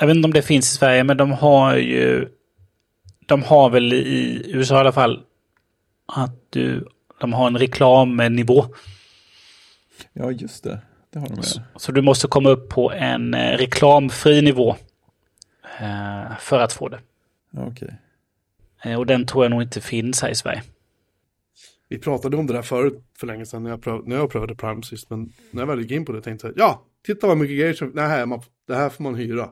jag vet inte om det finns i Sverige, men de har ju... De har väl i USA i alla fall att du... De har en reklamnivå. Ja, just det. Det har de med. Så du måste komma upp på en eh, reklamfri nivå. Eh, för att få det. Okej. Eh, och den tror jag nog inte finns här i Sverige. Vi pratade om det där förut för länge sedan när jag, pröv, när jag prövade Prime sist. Men när jag väl gick in på det tänkte jag, ja, titta vad mycket grejer som, nej, man, det här får man hyra.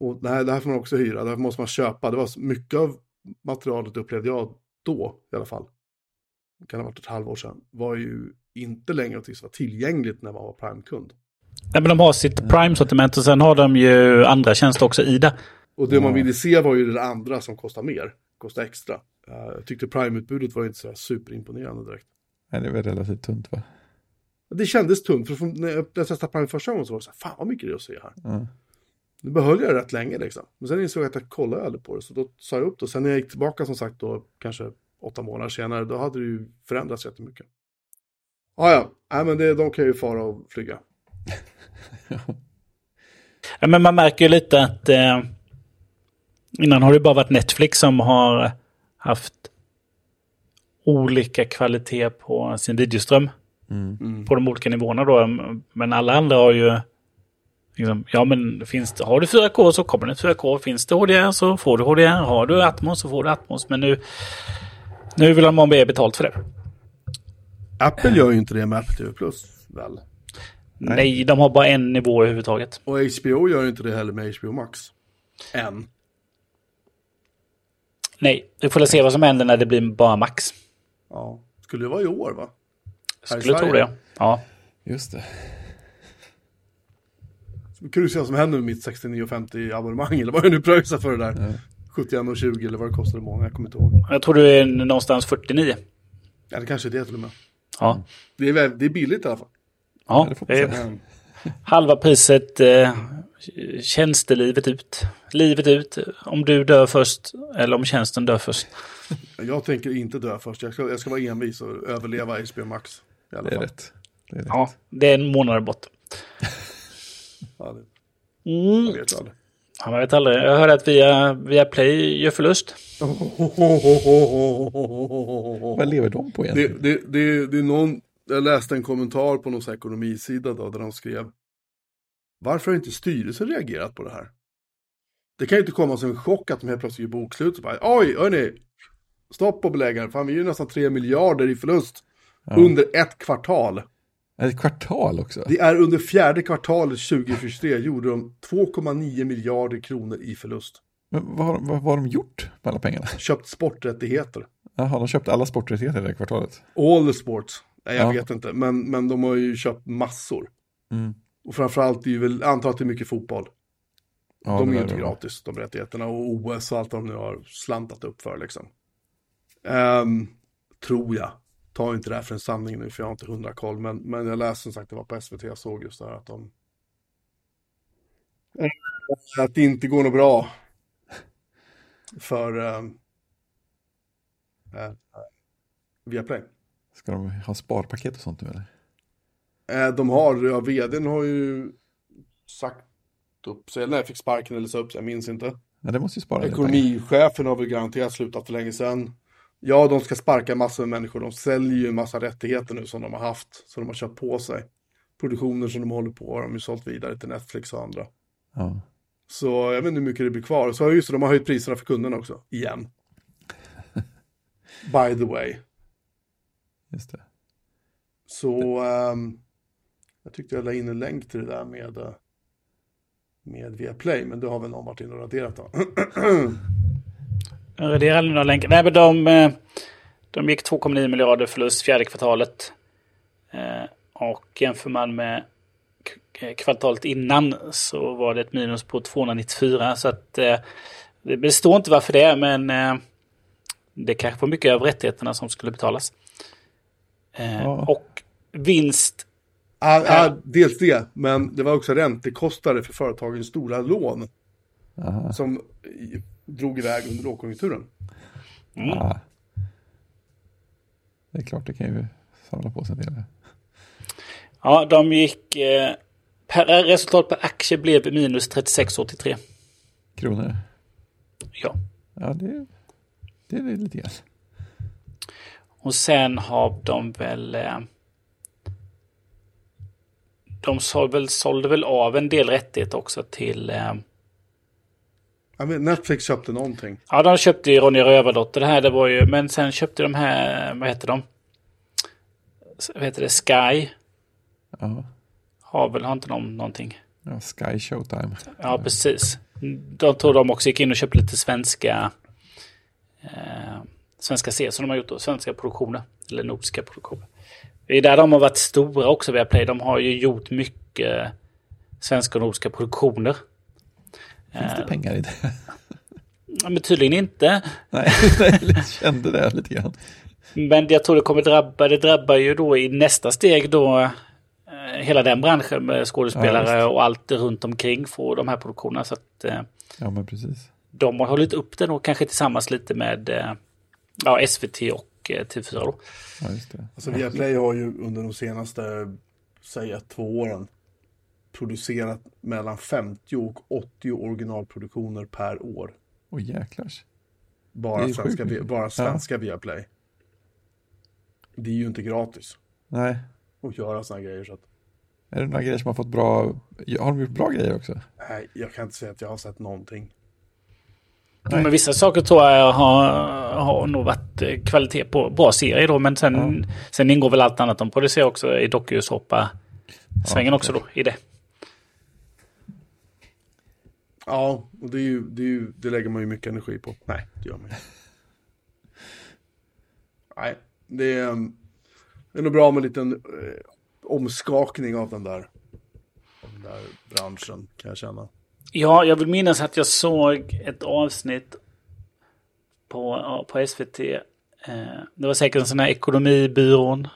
Och det här, det här får man också hyra, det här måste man köpa. Det var så mycket av materialet upplevde jag då i alla fall. Det kan ha varit ett halvår sedan. Var ju inte längre som var tillgängligt när man var Prime-kund. Nej, men de har sitt Prime-sortiment och sen har de ju andra tjänster också i det. Och det man Ja. ville se var ju det andra som kostar mer, kostar extra. Eh, jag tyckte Prime-utbudet var inte så här superimponerande direkt. Nej, det är väl relativt tunt va? Det kändes tungt, för när jag testade Prime första gången så var det så här, fan vad mycket det är att se här. Ja. Nu behöll jag det rätt länge liksom. Men sen insåg jag att jag kollade aldrig på det, så då sa jag upp det. Sen när jag gick tillbaka som sagt då, kanske åtta månader senare, då hade det ju förändrats jättemycket. Ah, ja, nej men det, de kan ju fara och flyga. Ja, men man märker ju lite att eh, innan har det bara varit Netflix som har haft olika kvalitet på sin videoström. Mm. På de olika nivåerna då. Men alla andra har ju... Liksom, ja men finns det, har du 4K så kommer det 4K. Finns det HDR så får du HDR. Har du Atmos så får du Atmos. Men nu, nu vill de ha mer betalt för det. Apple gör ju inte det med Apple TV Plus, väl? Nej. de har bara en nivå överhuvudtaget. Och HBO gör ju inte det heller med HBO Max. Än. Nej, vi får se vad som händer när det blir bara max. Ja. Skulle det vara i år va? Här Skulle tro det. Ja. Just det. Kul att se vad som händer med mitt 69,50 abonnemang eller vad jag nu pröjsar för det där. 71,20 eller vad det kostade i månaden, jag kommer inte ihåg. Jag tror du är någonstans 49. Ja, det kanske är det till och med. Ja. Det är, väl- det är billigt i alla fall. Ja, det är halva priset eh, tjänstelivet ut. Livet ut. Om du dör först eller om tjänsten dör först. Jag tänker inte dö först, jag ska, jag ska vara envis och överleva HBO Max. I alla Det är fall. rätt. Det är rätt. Ja, det är en månad bort. Det, Mm. jag vet aldrig. Ja, man vet aldrig. Jag hörde att via, via Play gör förlust. Vad lever de på Det, egentligen? det, det, det är någon, jag läste en kommentar på någon ekonomisida då, där de skrev Varför har inte styrelsen reagerat på det här? Det kan ju inte komma som en chock att de helt plötsligt gör bokslut och bara Oj, hörni! Stopp på beläggaren, fan vi är ju nästan 3 miljarder i förlust under ett kvartal. Ett kvartal också? Det är under fjärde kvartalet 2023 gjorde de 2,9 miljarder kronor i förlust. Men vad, har- vad, vad har de gjort med alla pengarna? Köpt sporträttigheter. Jaha, de köpte alla sporträttigheter det här kvartalet. All the sports. Nej, jag Ja. vet inte, men, men de har ju köpt massor. Mm. Och framförallt är ju väl, antar att det är mycket fotboll. Ja, de det är ju inte gratis, de rättigheterna. Och OS och allt de nu har slantat upp för liksom. Ehm, tror jag. Ta inte det här för en sanning nu, för jag har inte hundra koll. Men, men jag läste som sagt, det var på SVT, jag såg just det här att de... Eh, Att det inte går något bra. För... Um, uh, Viaplay. Ska de ha sparpaket och sånt nu eller? Eh, De har, ja, vdn har ju sagt upp sig, eller nej, fick sparken eller sa upp sig, jag minns inte. Ja, det måste ju spara. Ekonomichefen har väl garanterat slutat för länge sedan. Ja, de ska sparka massor med människor. De säljer ju en massa rättigheter nu som de har haft, som de har köpt på sig. Produktioner som de håller på har de ju sålt vidare till Netflix och andra. Ja. Så jag vet inte hur mycket det blir kvar. Så just det, de har höjt priserna för kunderna också, igen. By the way. Just det. Så ehm, jag tyckte jag la in en länk till det där med, eh, med Viaplay, men det har väl någon varit inne och raderat då. Aldrig några länkar. Nej, men de, eh, de gick 2,9 miljarder förlust fjärde kvartalet. Eh, Och jämför man med kvartalet innan så var det ett minus på 294. Så att det står inte varför det är, men det kanske var mycket av rättigheterna som skulle betalas. Ja. Och vinst Ja, ja, dels det, men det var också räntekostnader för företagens stora lån Aha. som drog iväg under lågkonjunkturen. Ah. Det är klart, det kan ju samla på sig en del. Ja, de gick... Eh, per, resultat per aktie blev minus 36,83. Kronor. Ja. Ja, det, det är lite grann. Och sen har de väl... Eh, de sålde väl, sålde väl av en del rättighet också till... Eh, Ja, men Netflix köpte någonting. ja, de köpte ju Ronja Rövardotter det här. Det var ju, men sen köpte de här... Vad heter de? Vad heter det? Sky. Ja. Har väl, har inte de någonting? ja, Sky Showtime. Ja, precis. De tror de också gick in och köpte lite svenska eh, svenska serier som de har gjort då, svenska produktioner. Eller nordiska produktioner. Det är där de har varit stora också via Play. De har ju gjort mycket svenska och nordiska produktioner. Finns det pengar i det? Ja, Men tydligen inte. Nej, jag kände det lite grann. Men jag tror det kommer drabba, det drabbar ju då i nästa steg då eh, hela den branschen med Ja, skådespelare visst. och allt runt omkring för de här produktionerna. Så att eh, Ja, men precis. de har hållit upp det då kanske tillsammans lite med eh, ja, SVT och eh, TV4 då. Ja, just det. Alltså Viaplay har ju under de senaste, säg två åren producerat mellan 50 och 80 originalproduktioner per år. Åh jäklars. Det Bara svenska, bara svenska Viaplay. Det är ju inte gratis Nej. att göra sådana grejer. Så att, Är det några grejer som har fått bra... Har de gjort bra grejer också? nej, jag kan inte säga att jag har sett någonting. Nej. Men vissa saker tror jag har, har nog varit eh, kvalitet på bra serier då. Men sen, sen ingår väl allt annat de producerar också i dokusåpa svängen Ja, också då i det. Ja, och det, är ju, det, är ju, det lägger man ju mycket energi på. Nej, det gör man ju. Nej, det är, um, det är nog bra med en liten eh, omskakning av den där, den där branschen, kan jag känna. Ja, jag vill minnas att jag såg ett avsnitt på, på SVT. Eh, det var säkert en sån här ekonomibyrån.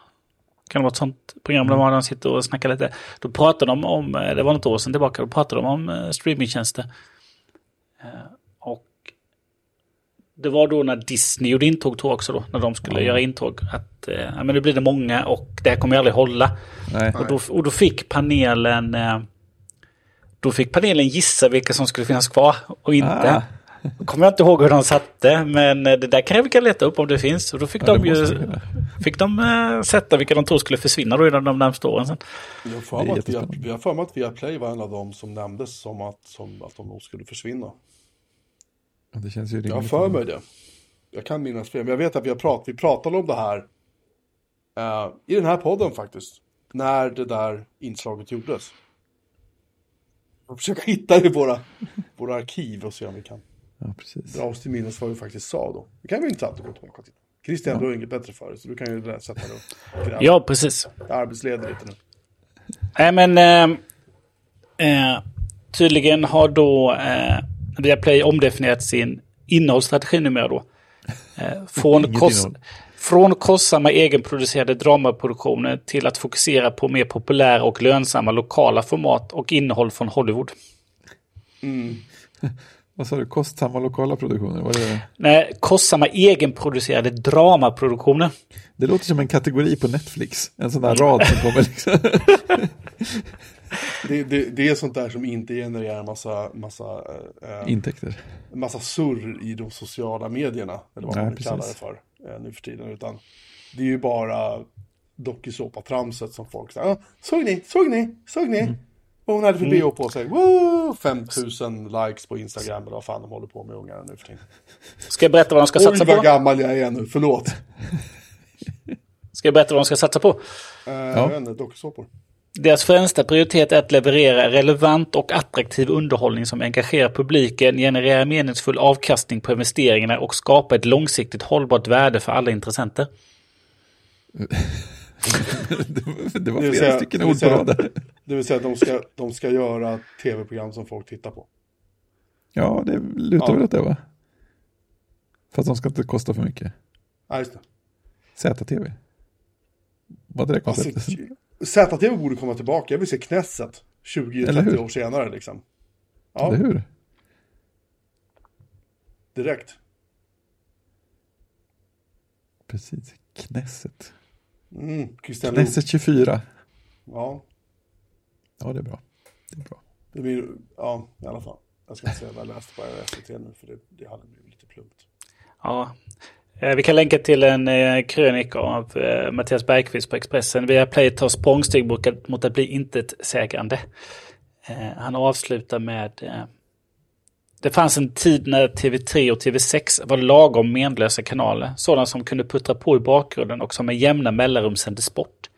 Kan det vara ett sånt program där man sitter och snackar lite. Då pratade de om, eh, det var något år sedan tillbaka, då pratade de om eh, streamingtjänster. Och det var då när Disney gjorde intåg tror jag också då, när de skulle göra intåg. Att eh, men nu blir det många och det här kommer ju aldrig hålla. Nej. Och då, och då fick panelen då fick panelen gissa vilka som skulle finnas kvar och inte. Ah. Kommer jag inte ihåg hur de satte, men eh, det där kan vi kan leta upp om det finns. Och då fick Ja, de ju fick de eh, sätta vilka de tror skulle försvinna då inom de närmaste åren sen. Jag har för mig att via, jättespännande. vi har för mig att Viaplay var en av dem som nämndes som att, som att de nog skulle försvinna. Ja, Det känns ju Jag har för mig det. Jag kan minnas fel, men jag vet att vi har pratat, vi pratade om det här eh, i den här podden faktiskt. När det där inslaget gjordes. Jag får försöka hitta det i våra, våra arkiv och se om vi kan Ja, precis. dra oss till minnes vad vi faktiskt sa då. Det kan vara intressant att gå tillbaka till. Christian, du har inget bättre för dig, så du kan ju sätta dig och gräva. Ja, precis. Jag är arbetsledig lite nu. Nej, men eh, eh, tydligen har då eh, Viaplay omdefinierat sin innehållsstrategi numera då. Eh, från, kost, innehåll. Från kostsamma egenproducerade dramaproduktioner till att fokusera på mer populära och lönsamma lokala format och innehåll från Hollywood. Vad sa du? Kostsamma lokala produktioner? Vad är det? Nej, kostsamma egenproducerade dramaproduktioner. det låter som en kategori på Netflix. En sån där rad som kommer liksom. Det, det, det är sånt där som inte genererar massa, massa, eh, Intäkter. massa surr i de sociala medierna. Eller vad Nej, man vill kalla det precis. för eh, nu för tiden. Utan det är ju bara dokusåpa-tramset som folk säger. Ah, såg ni? Såg ni? Såg ni? Mm. Och hon hade för bh på sig. Woo! 5000 likes på Instagram eller vad fan de håller på med ungarna nu för tiden. Ska jag berätta vad de ska Oj satsa vad på? gammal jag är nu, förlåt. Ska jag berätta vad de ska satsa på? Uh, Jag vet inte, dokusåpor. Deras främsta prioritet är att leverera relevant och attraktiv underhållning som engagerar publiken, genererar meningsfull avkastning på investeringarna och skapar ett långsiktigt hållbart värde för alla intressenter. det var flera säga- stycken ord på raden. Det vill säga att de ska, de ska göra tv-program som folk tittar på. Ja, det lutar Ja. väl åt det va? Fast de ska inte kosta för mycket. Ja, just det. ZTV. Var det det Alltså, konceptet? ZTV borde komma tillbaka. Jag vill se Knesset Eller 20-30 hur? år senare liksom. Ja, Eller hur? direkt. Precis. Knesset. Mm, Christian. Knesset 24. Ja, Ja, det är bra. Det är bra. det blir, ja, i alla fall. Jag ska inte säga vad jag läste på SVT nu, för det, det hade blivit lite plumpt. Ja. Eh, Vi kan länka till en eh, krönika av eh, Mattias Bergqvist på Expressen. Viaplay tar språngsteg mot att- bli intetsägande. Han avslutar med Det fanns en tid när TV3 och TV6 var lagom menlösa kanaler. Sådana som kunde puttra på i bakgrunden och som med jämna mellanrum sände sport.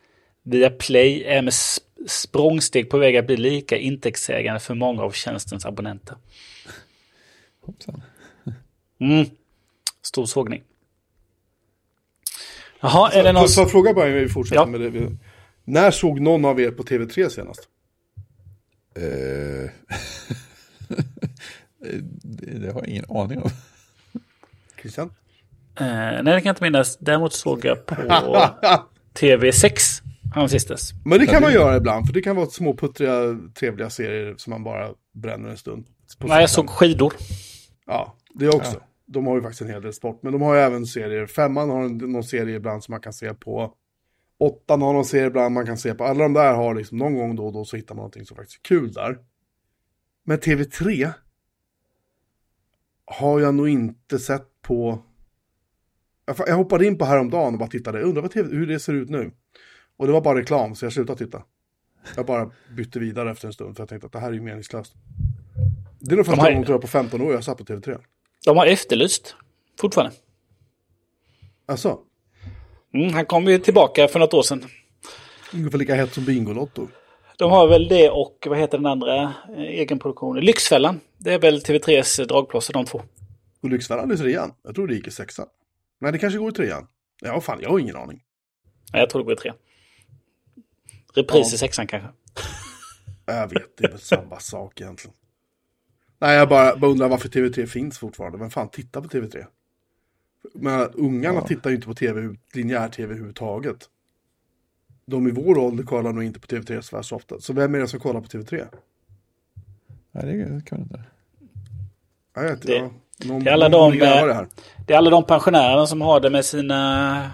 Viaplay är med sp- språngsteg på väg att bli lika intäktsägande för många av tjänstens abonnenter. Hoppsan. Mm. Stor sågning. Jaha, är det någon... Får jag fråga bara innan vi fortsätter Ja. med det? När såg någon av er på TV3 senast? Eh, det, har jag ingen aning om. Christian? Eh, nej, det kan jag inte minnas. Däremot såg jag på TV6 häromsistens. Men det kan Ja, man göra ibland, för det kan vara små puttriga, trevliga serier som man bara bränner en stund. på Nej, jag såg skidor. Ja, det också. De har ju faktiskt en hel del sport, men de har ju även serier. Femman har en, någon serie ibland som man kan se på. Åttan har någon serie ibland man kan se på. Alla de där har liksom någon gång då och då så hittar man någonting som faktiskt är kul där. Men TV3 har jag nog inte sett på... Jag hoppade in på häromdagen och bara tittade. Jag undrar vad TV, hur det ser ut nu. Och det var bara reklam, så jag slutade titta. Jag bara bytte vidare efter en stund, för jag tänkte att det här är ju meningslöst. Det är nog första gången tror jag på 15 år jag satt på TV3. De har efterlyst fortfarande. Alltså, Mm, han kom ju tillbaka för något år sedan. ungefär lika hett som Bingolotto. De har väl det och vad heter den andra eh, egenproduktionen? Lyxfällan. Det är väl TV3s dragplåster de två. Och Lyxfällan i trean. Jag tror det gick i sexan. Nej, det kanske går i trean. Ja, fan, jag har ingen aning. Ja, jag tror det går i tre. Repris Ja. i sexan kanske. Jag vet, det är väl samma sak egentligen. Nej, jag bara, bara undrar varför TV3 finns fortfarande. Vem fan tittar på TV3? Men ungarna Ja. tittar ju inte på tv, linjär tv överhuvudtaget. De i vår ålder kollar nog inte på TV3 så värst ofta. Så vem är det som kollar på TV3? Nej, det kan man inte. Jag vet, Det- ja, någon, det är alla de, eh, det. Det är alla de pensionärerna som har det med sina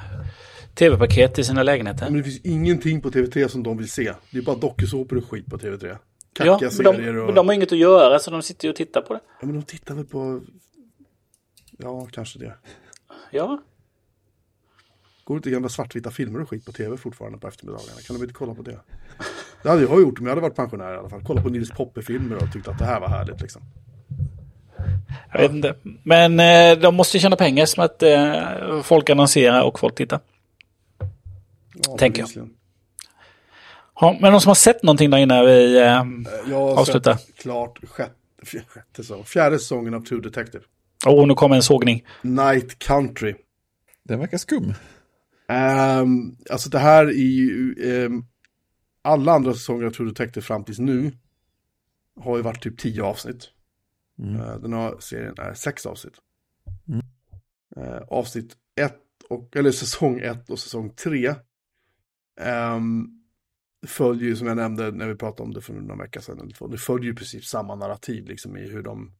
tv-paket i sina lägenheter. Men det finns ingenting på TV3 som de vill se. Det är bara dokusåpor och skit på TV3. Ja, Kackiga men de, serier och... de har inget att göra så de sitter ju och tittar på det. Ja, men de tittar väl på... Ja, kanske det. Ja, Går inte gamla svartvita filmer och skit på tv fortfarande på eftermiddagarna? Kan de inte kolla på det? Det hade jag gjort om jag hade varit pensionär i alla fall. Kolla på Nils Poppe-filmer och tyckt att det här var härligt liksom. jag vet inte. Men eh, de måste ju tjäna pengar som att eh, folk annonserar och folk tittar. Ja, Tänker jag. Ja, men de som har sett någonting där innan vi... Eh, Jag har Avsluta. sett klart sjätte, fjärde, sjätte fjärde säsongen av True Detective. oh, nu kommer en sågning. Night Country. Den verkar skum. Um, alltså det här är ju, ehm, alla andra säsonger av True Detective fram tills nu har ju varit typ tio avsnitt. Eh, den här serien är sex avsnitt. Eh, avsnitt ett, och, eller säsong ett och säsong tre ehm, följer ju som jag nämnde när vi pratade om det för några veckor sedan. eller två, Det följer ju precis samma narrativ liksom i hur de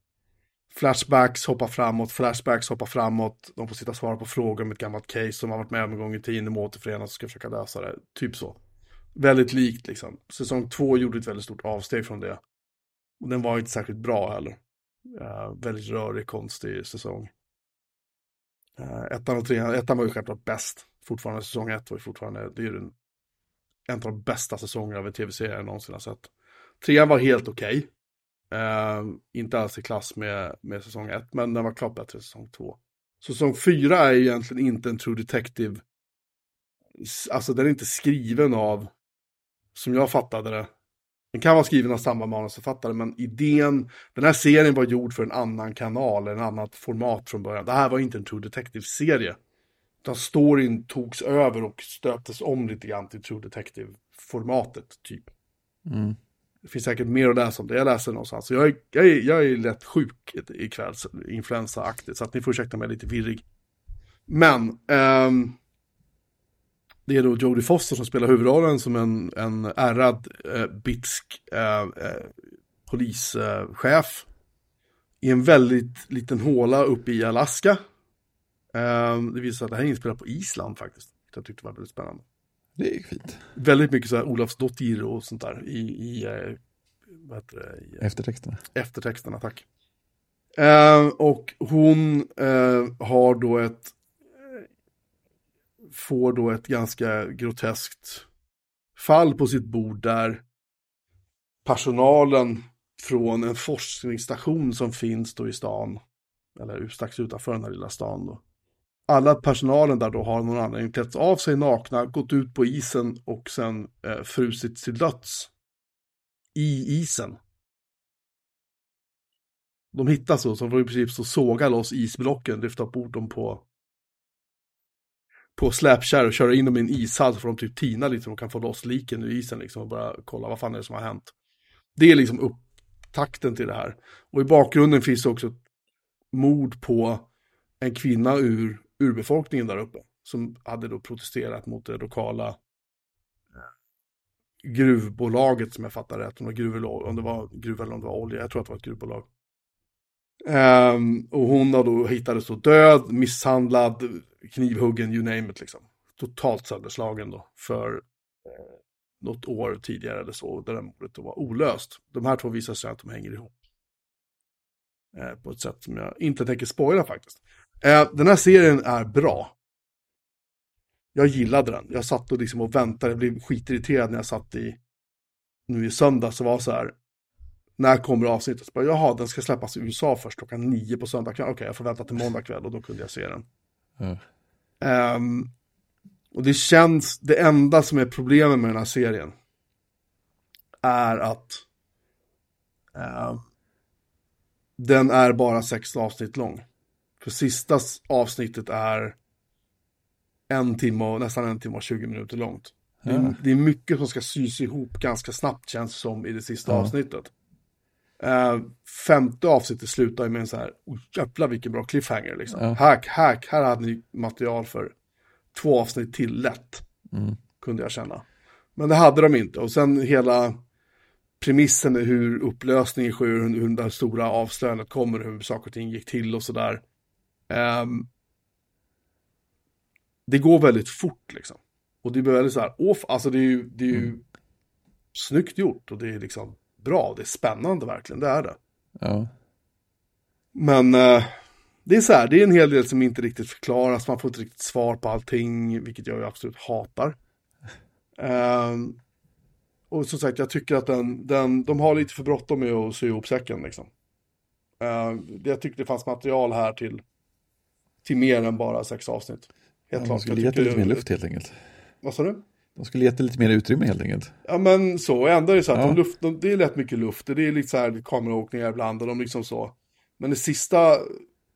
Flashbacks hoppar framåt, flashbacks hoppar framåt. De får sitta och svara på frågor om ett gammalt case som har varit med om en gång i tiden. De återförenas och ska försöka lösa det. Typ så. Väldigt likt liksom. Säsong två gjorde ett väldigt stort avsteg från det. Och den var inte särskilt bra heller. Uh, väldigt rörig, konstig säsong. Uh, ettan och trean, ettan var ju självklart bäst. Fortfarande säsong ett var ju fortfarande, det är ju den, en av de bästa säsongerna av en tv-serie jag någonsin har sett. Trean var helt okej. Eh, inte alls i klass med, med säsong 1, men den var klart bättre än säsong 2. Säsong 4 är ju egentligen inte en True Detective. Alltså den är inte skriven av, som jag fattade det. Den kan vara skriven av samma manusförfattare, men idén, den här serien var gjord för en annan kanal, en annat format från början. Det här var inte en True Detective-serie. Utan storyn togs över och stöptes om lite grann till True Detective-formatet, typ. Mm. Det finns säkert mer att läsa om det. Jag läser någonstans. Jag, är, jag, är, jag är lätt sjuk ikväll, influensaaktigt, så att ni får ursäkta mig lite virrig. Men, ehm, det är då Jodie Foster som spelar huvudrollen som en, en ärrad eh, bitsk eh, eh, polischef i en väldigt liten håla uppe i Alaska. Ehm, det visar sig att det här är inspelat på Island faktiskt. Jag tyckte det var väldigt spännande Det är fint. väldigt mycket så här Olafsdottir och sånt där i, i, eh, vad heter det, i Eftertexterna. eftertexterna, tack. Eh, och hon eh, har då ett, eh, får då ett ganska groteskt fall på sitt bord där personalen från en forskningsstation som finns då i stan, eller strax utanför den här lilla stan då, alla personalen där då har någon anledning klätt av sig nakna, gått ut på isen och sen eh, frusit till döds i isen. De hittas så, så får i princip så såga loss isblocken, lyfta upp bort dem på på släpkärr och köra in dem i en ishall så får de typ tina lite så de kan få loss liken ur isen liksom och bara kolla vad fan är det som har hänt. Det är liksom upptakten till det här. Och i bakgrunden finns det också ett mord på en kvinna ur urbefolkningen där uppe. Som hade då protesterat mot det lokala gruvbolaget som jag fattar rätt. Om det var gruv eller, om det var gruv eller om det var olja. Jag tror att det var ett gruvbolag. Um, och hon då hittades då död, misshandlad, knivhuggen, you name it liksom. Totalt sönderslagen då för eh, något år tidigare eller så. Där det mordet då var olöst. De här två visar sig att de hänger ihop. Eh, på ett sätt som jag inte tänker spoila faktiskt. Eh, den här serien är bra. Jag gillade den. Jag satt och, liksom och väntade. Jag blev skitirriterad när jag satt i nu i söndag så var så här. När kommer avsnittet? Så bara, Jaha, den ska släppas i USA först klockan nio på söndag kväll. Okej, jag får vänta till måndag kväll och då kunde jag se den. Ja. Ehm, och det känns, det enda som är problemet med den här serien är att ehm, den är bara sex avsnitt lång. För sista avsnittet är en timme och nästan en timme och 20 minuter långt. Det, är, Ja. det är mycket som ska sys ihop ganska snabbt känns som i det sista Ja. avsnittet. Eh, femte avsnittet slutar med en så här, oh, jävlar vilken bra cliffhanger liksom. Ja. Hack, hack, här hade ni material för två avsnitt till lätt. Mm. Kunde jag känna. Men det hade de inte. Och sen hela premissen är hur upplösningen sker, hur, hur det stora avslöjandet kommer, hur saker och ting gick till och sådär. Ehm, det går väldigt fort liksom. Och det blir väldigt så här, off, alltså det är ju, det är ju snyggt gjort och det är liksom bra, det är spännande verkligen, det är det. Ja. Men eh, det är så här, det är en hel del som inte riktigt förklaras, man får inte riktigt svar på allting, vilket jag ju absolut hatar. Ehm, och som sagt, jag tycker att den, den, de har lite för bråttom med att sy ihop säcken liksom. Det- jag tyckte det fanns material här till, till mer än bara sex avsnitt. Helt De klart. skulle Jag gett lite mer luft helt enkelt. Vad sa du? De skulle gett lite mer utrymme helt enkelt. Ja men så, ändå är det så att Ja. de luft, de, det är lätt mycket luft, det är lite så här kameraåkningar ibland och de liksom så. Men det sista,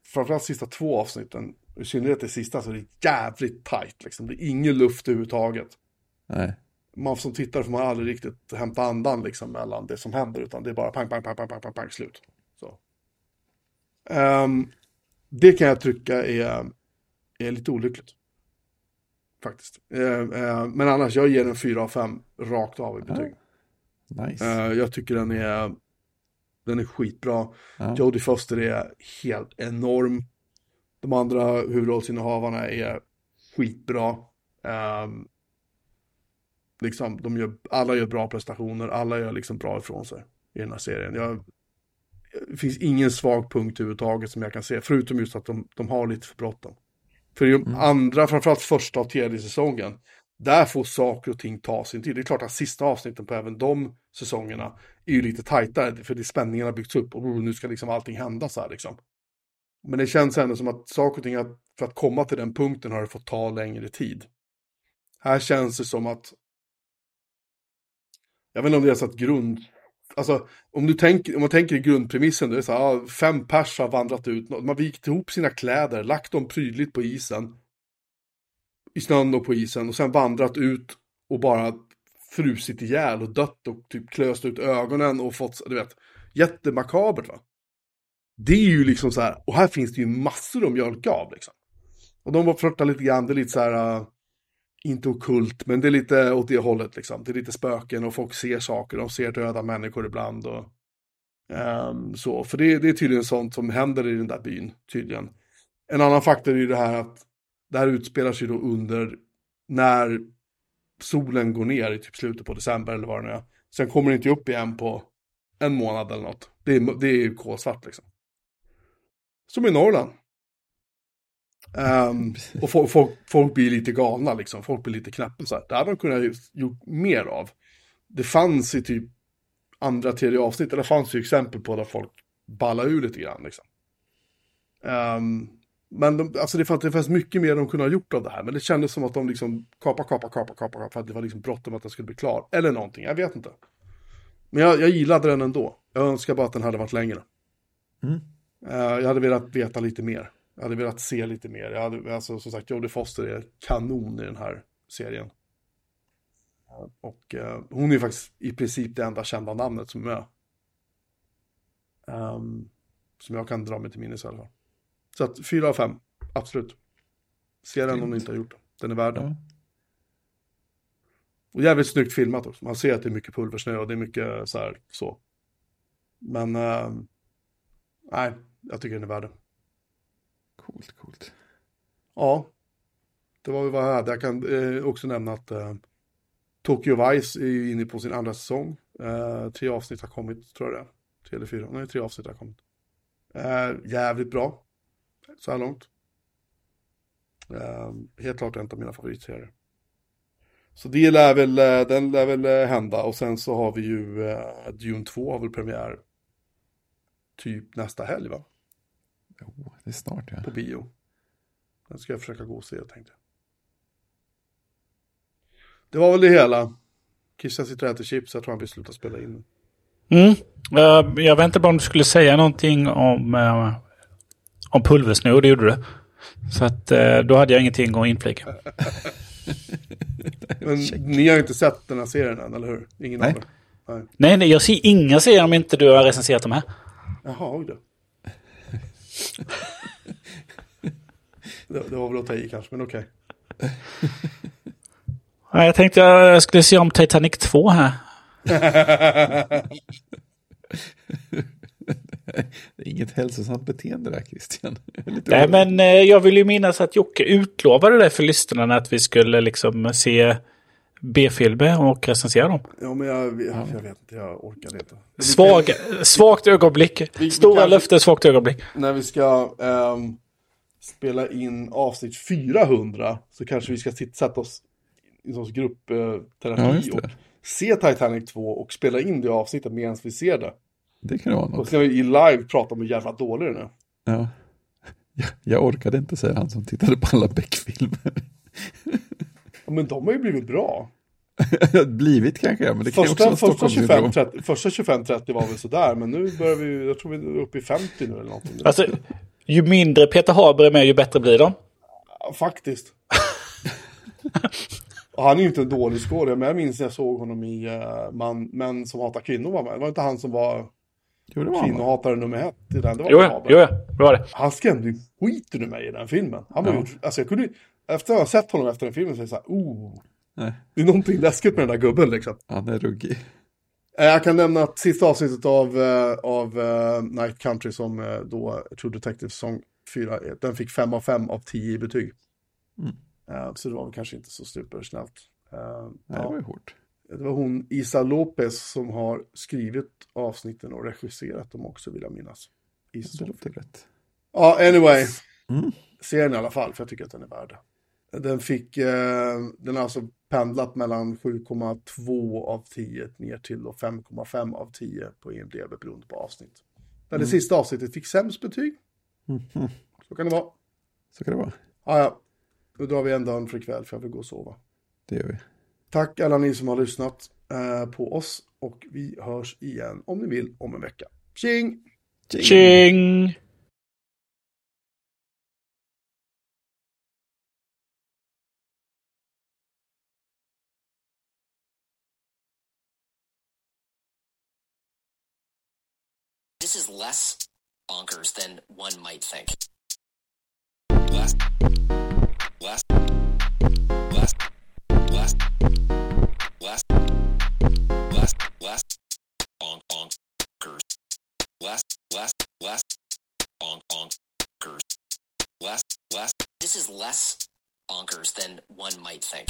framförallt sista två avsnitten, i synnerhet det sista, så är det jävligt tajt liksom. Det är ingen luft överhuvudtaget. Nej. Man som tittar får man aldrig riktigt hämta andan liksom mellan det som händer, utan det är bara pang, pang, pang, pang, pang, pang, pang slut. Så. Ehm, det kan jag tycka är, är lite olyckligt. Faktiskt. Ehm, ehm, men annars, jag ger den 4 av 5 rakt av i betyg. Nice. Eh, jag tycker den är, den är skitbra. Ja. Jodie Foster är helt enorm. De andra huvudrollsinnehavarna är skitbra. Um, liksom, de gör, alla gör bra prestationer, alla gör liksom bra ifrån sig i den här serien. Jag, det finns ingen svag punkt överhuvudtaget som jag kan se, förutom just att de, de har lite för bråttom. För i de andra, framförallt första och tredje säsongen, där får saker och ting ta sin tid. Det är klart att sista avsnitten på även de säsongerna är ju lite tajtare, för det spänningen har byggts upp och oh, nu ska liksom allting hända så här liksom. Men det känns ändå som att saker och ting, att, för att komma till den punkten har det fått ta längre tid. Här känns det som att, jag vet inte om det är så att grund, alltså om du tänker, om man tänker i grundpremissen, det är så här, fem pers har vandrat ut, de har vikt ihop sina kläder, lagt dem prydligt på isen, i snön och på isen och sen vandrat ut och bara frusit ihjäl och dött och typ klöst ut ögonen och fått, du vet, jättemakabert va. Det är ju liksom så här, och här finns det ju massor att mjölka av liksom. Och de var flörtade lite grann, det är lite så här, äh, inte okult, men det är lite åt det hållet liksom. Det är lite spöken och folk ser saker, de ser döda människor ibland och um, så. För det, det är tydligen sånt som händer i den där byn, tydligen. En annan faktor är ju det här att det här utspelar sig då under när solen går ner i typ slutet på december eller vad det nu är. Sen kommer det inte upp igen på en månad eller något. Det är, det är ju kolsvart liksom. Som i Norrland. Ehm, och folk, folk, folk blir lite galna liksom, folk blir lite knäppa så här. Det hade de kunnat gjort mer av. Det fanns i typ andra, tredje avsnitt, eller fanns ju exempel på där folk ballar ur lite grann liksom. Ehm, men de, alltså det, fanns, det fanns mycket mer de kunde ha gjort av det här, men det kändes som att de liksom kapa, kapa, kapa, kapa, kapa för att det var liksom bråttom att den skulle bli klar. Eller någonting, jag vet inte. Men jag, jag gillade den ändå. Jag önskar bara att den hade varit längre. Mm. Eh, jag hade velat veta lite mer. Jag hade velat se lite mer. Jag hade, alltså, som sagt, Jodie Foster är kanon i den här serien. Och eh, hon är faktiskt i princip det enda kända namnet som är med. Ehm, som jag kan dra mig till minnes i alla fall. Så att fyra av fem, absolut. Se den om ni inte har gjort det. Den är värd det. Ja. Och jävligt snyggt filmat också. Man ser att det är mycket pulversnö och det är mycket så här så. Men eh, nej, jag tycker den är värd det. Coolt, coolt. Ja, det var vad jag hade. Jag kan eh, också nämna att eh, Tokyo Vice är ju inne på sin andra säsong. Eh, tre avsnitt har kommit, tror jag det är. Tre eller fyra. Nej, tre avsnitt har kommit. Eh, jävligt bra, så här långt. Eh, helt klart en av mina favoritserier. Så det lär väl, eh, den lär väl eh, hända. Och sen så har vi ju eh, Dune 2 har väl premiär typ nästa helg va? Jo, det är snart ja. på bio. Den ska jag försöka gå och se, tänkte jag. Det var väl det hela. Christian sitter och äter chips, jag tror han vill sluta spela in. Mm. Eh, jag väntade bara om du skulle säga någonting om, uh, om pulversnö och det gjorde du. Så att eh, då hade jag ingenting att inflika. Men ni har ju inte sett den här serien än, eller hur? Ingen Nej. av? Nej. Nej, nej, jag ser inga serier om inte du har recenserat dem här. Jaha, oj då. Det, det var väl att ta i kanske, men okej. Ja, Jag tänkte jag skulle se om Titanic 2 här. Det är inget hälsosamt beteende där Christian. Nej, men eh, jag vill ju minnas att Jocke utlovade det för lyssnarna att vi skulle liksom se B-filmer och recensera dem. Ja, men jag, jag, jag vet inte, jag orkar inte. Svag, svagt ögonblick. vi Stora löften, svagt ögonblick. När vi ska ehm, spela in avsnitt 400 så kanske vi ska sätta oss i någon gruppterapi det. och se Titanic 2 och spela in det avsnittet medan vi ser det. Det kan vara Och något. så ska vi i live prata om hur jävla dålig den är. Ja. Jag, jag orkade inte säga han som tittade på alla Beck-filmer. Men de har ju blivit bra. Blivit kanske, men det kan ju också Första, vara första Stockholmssyndrom. 25-30 första 25-30 var väl sådär, men nu börjar vi, jag tror vi är uppe i 50 nu eller någonting. Alltså, ju mindre Peter Haber är med, ju bättre blir de. Ja, faktiskt. Och han är ju inte en dålig skådespelare, men jag minns när jag såg honom i uh, man, Män som hatar kvinnor var med. Det var inte han som var Jo, det var han. va? kvinnohatare nummer ett i den. Det var Jo, jo, det var det. Han skrämde ju skiten ur mig i den filmen. Han var Ja. ju, alltså jag kunde efter att ha sett honom efter den filmen så är det så här, oh, Nej, det är någonting läskigt med den där gubben liksom. han är ruggig. Eh, Jag kan nämna att sista avsnittet av, eh, av eh, Night Country som då True Detective säsong 4, eh, den fick 5 av 5 av 10 i betyg. Mm. Så det var väl kanske inte så supersnällt. Nej, det ja. var ju hårt. Det var hon Isa Lopez som har skrivit avsnitten och regisserat dem också vill jag minnas. I Det låter rätt. Ja, anyway. Mm. Serien i alla fall, för jag tycker att den är värd det. Den fick, eh, den har alltså pendlat mellan 7,2 av 10 ner till då 5,5 av 10 på IMDB beroende på avsnitt. Där det sista avsnittet fick sämst betyg. Mhm. Så kan det vara. Så kan det vara. Ja, ja. Nu drar vi en dörr för ikväll för jag vill gå och sova. Det gör vi. Tack alla ni som har lyssnat eh, på oss och vi hörs igen om ni vill om en vecka. Tjing! Tjing! This less bonkers than one might think. less, less, less, less, less, less, less, bonk, bonkers, less, less, less, bonk, bonkers, less, less, This is less bonkers than one might think.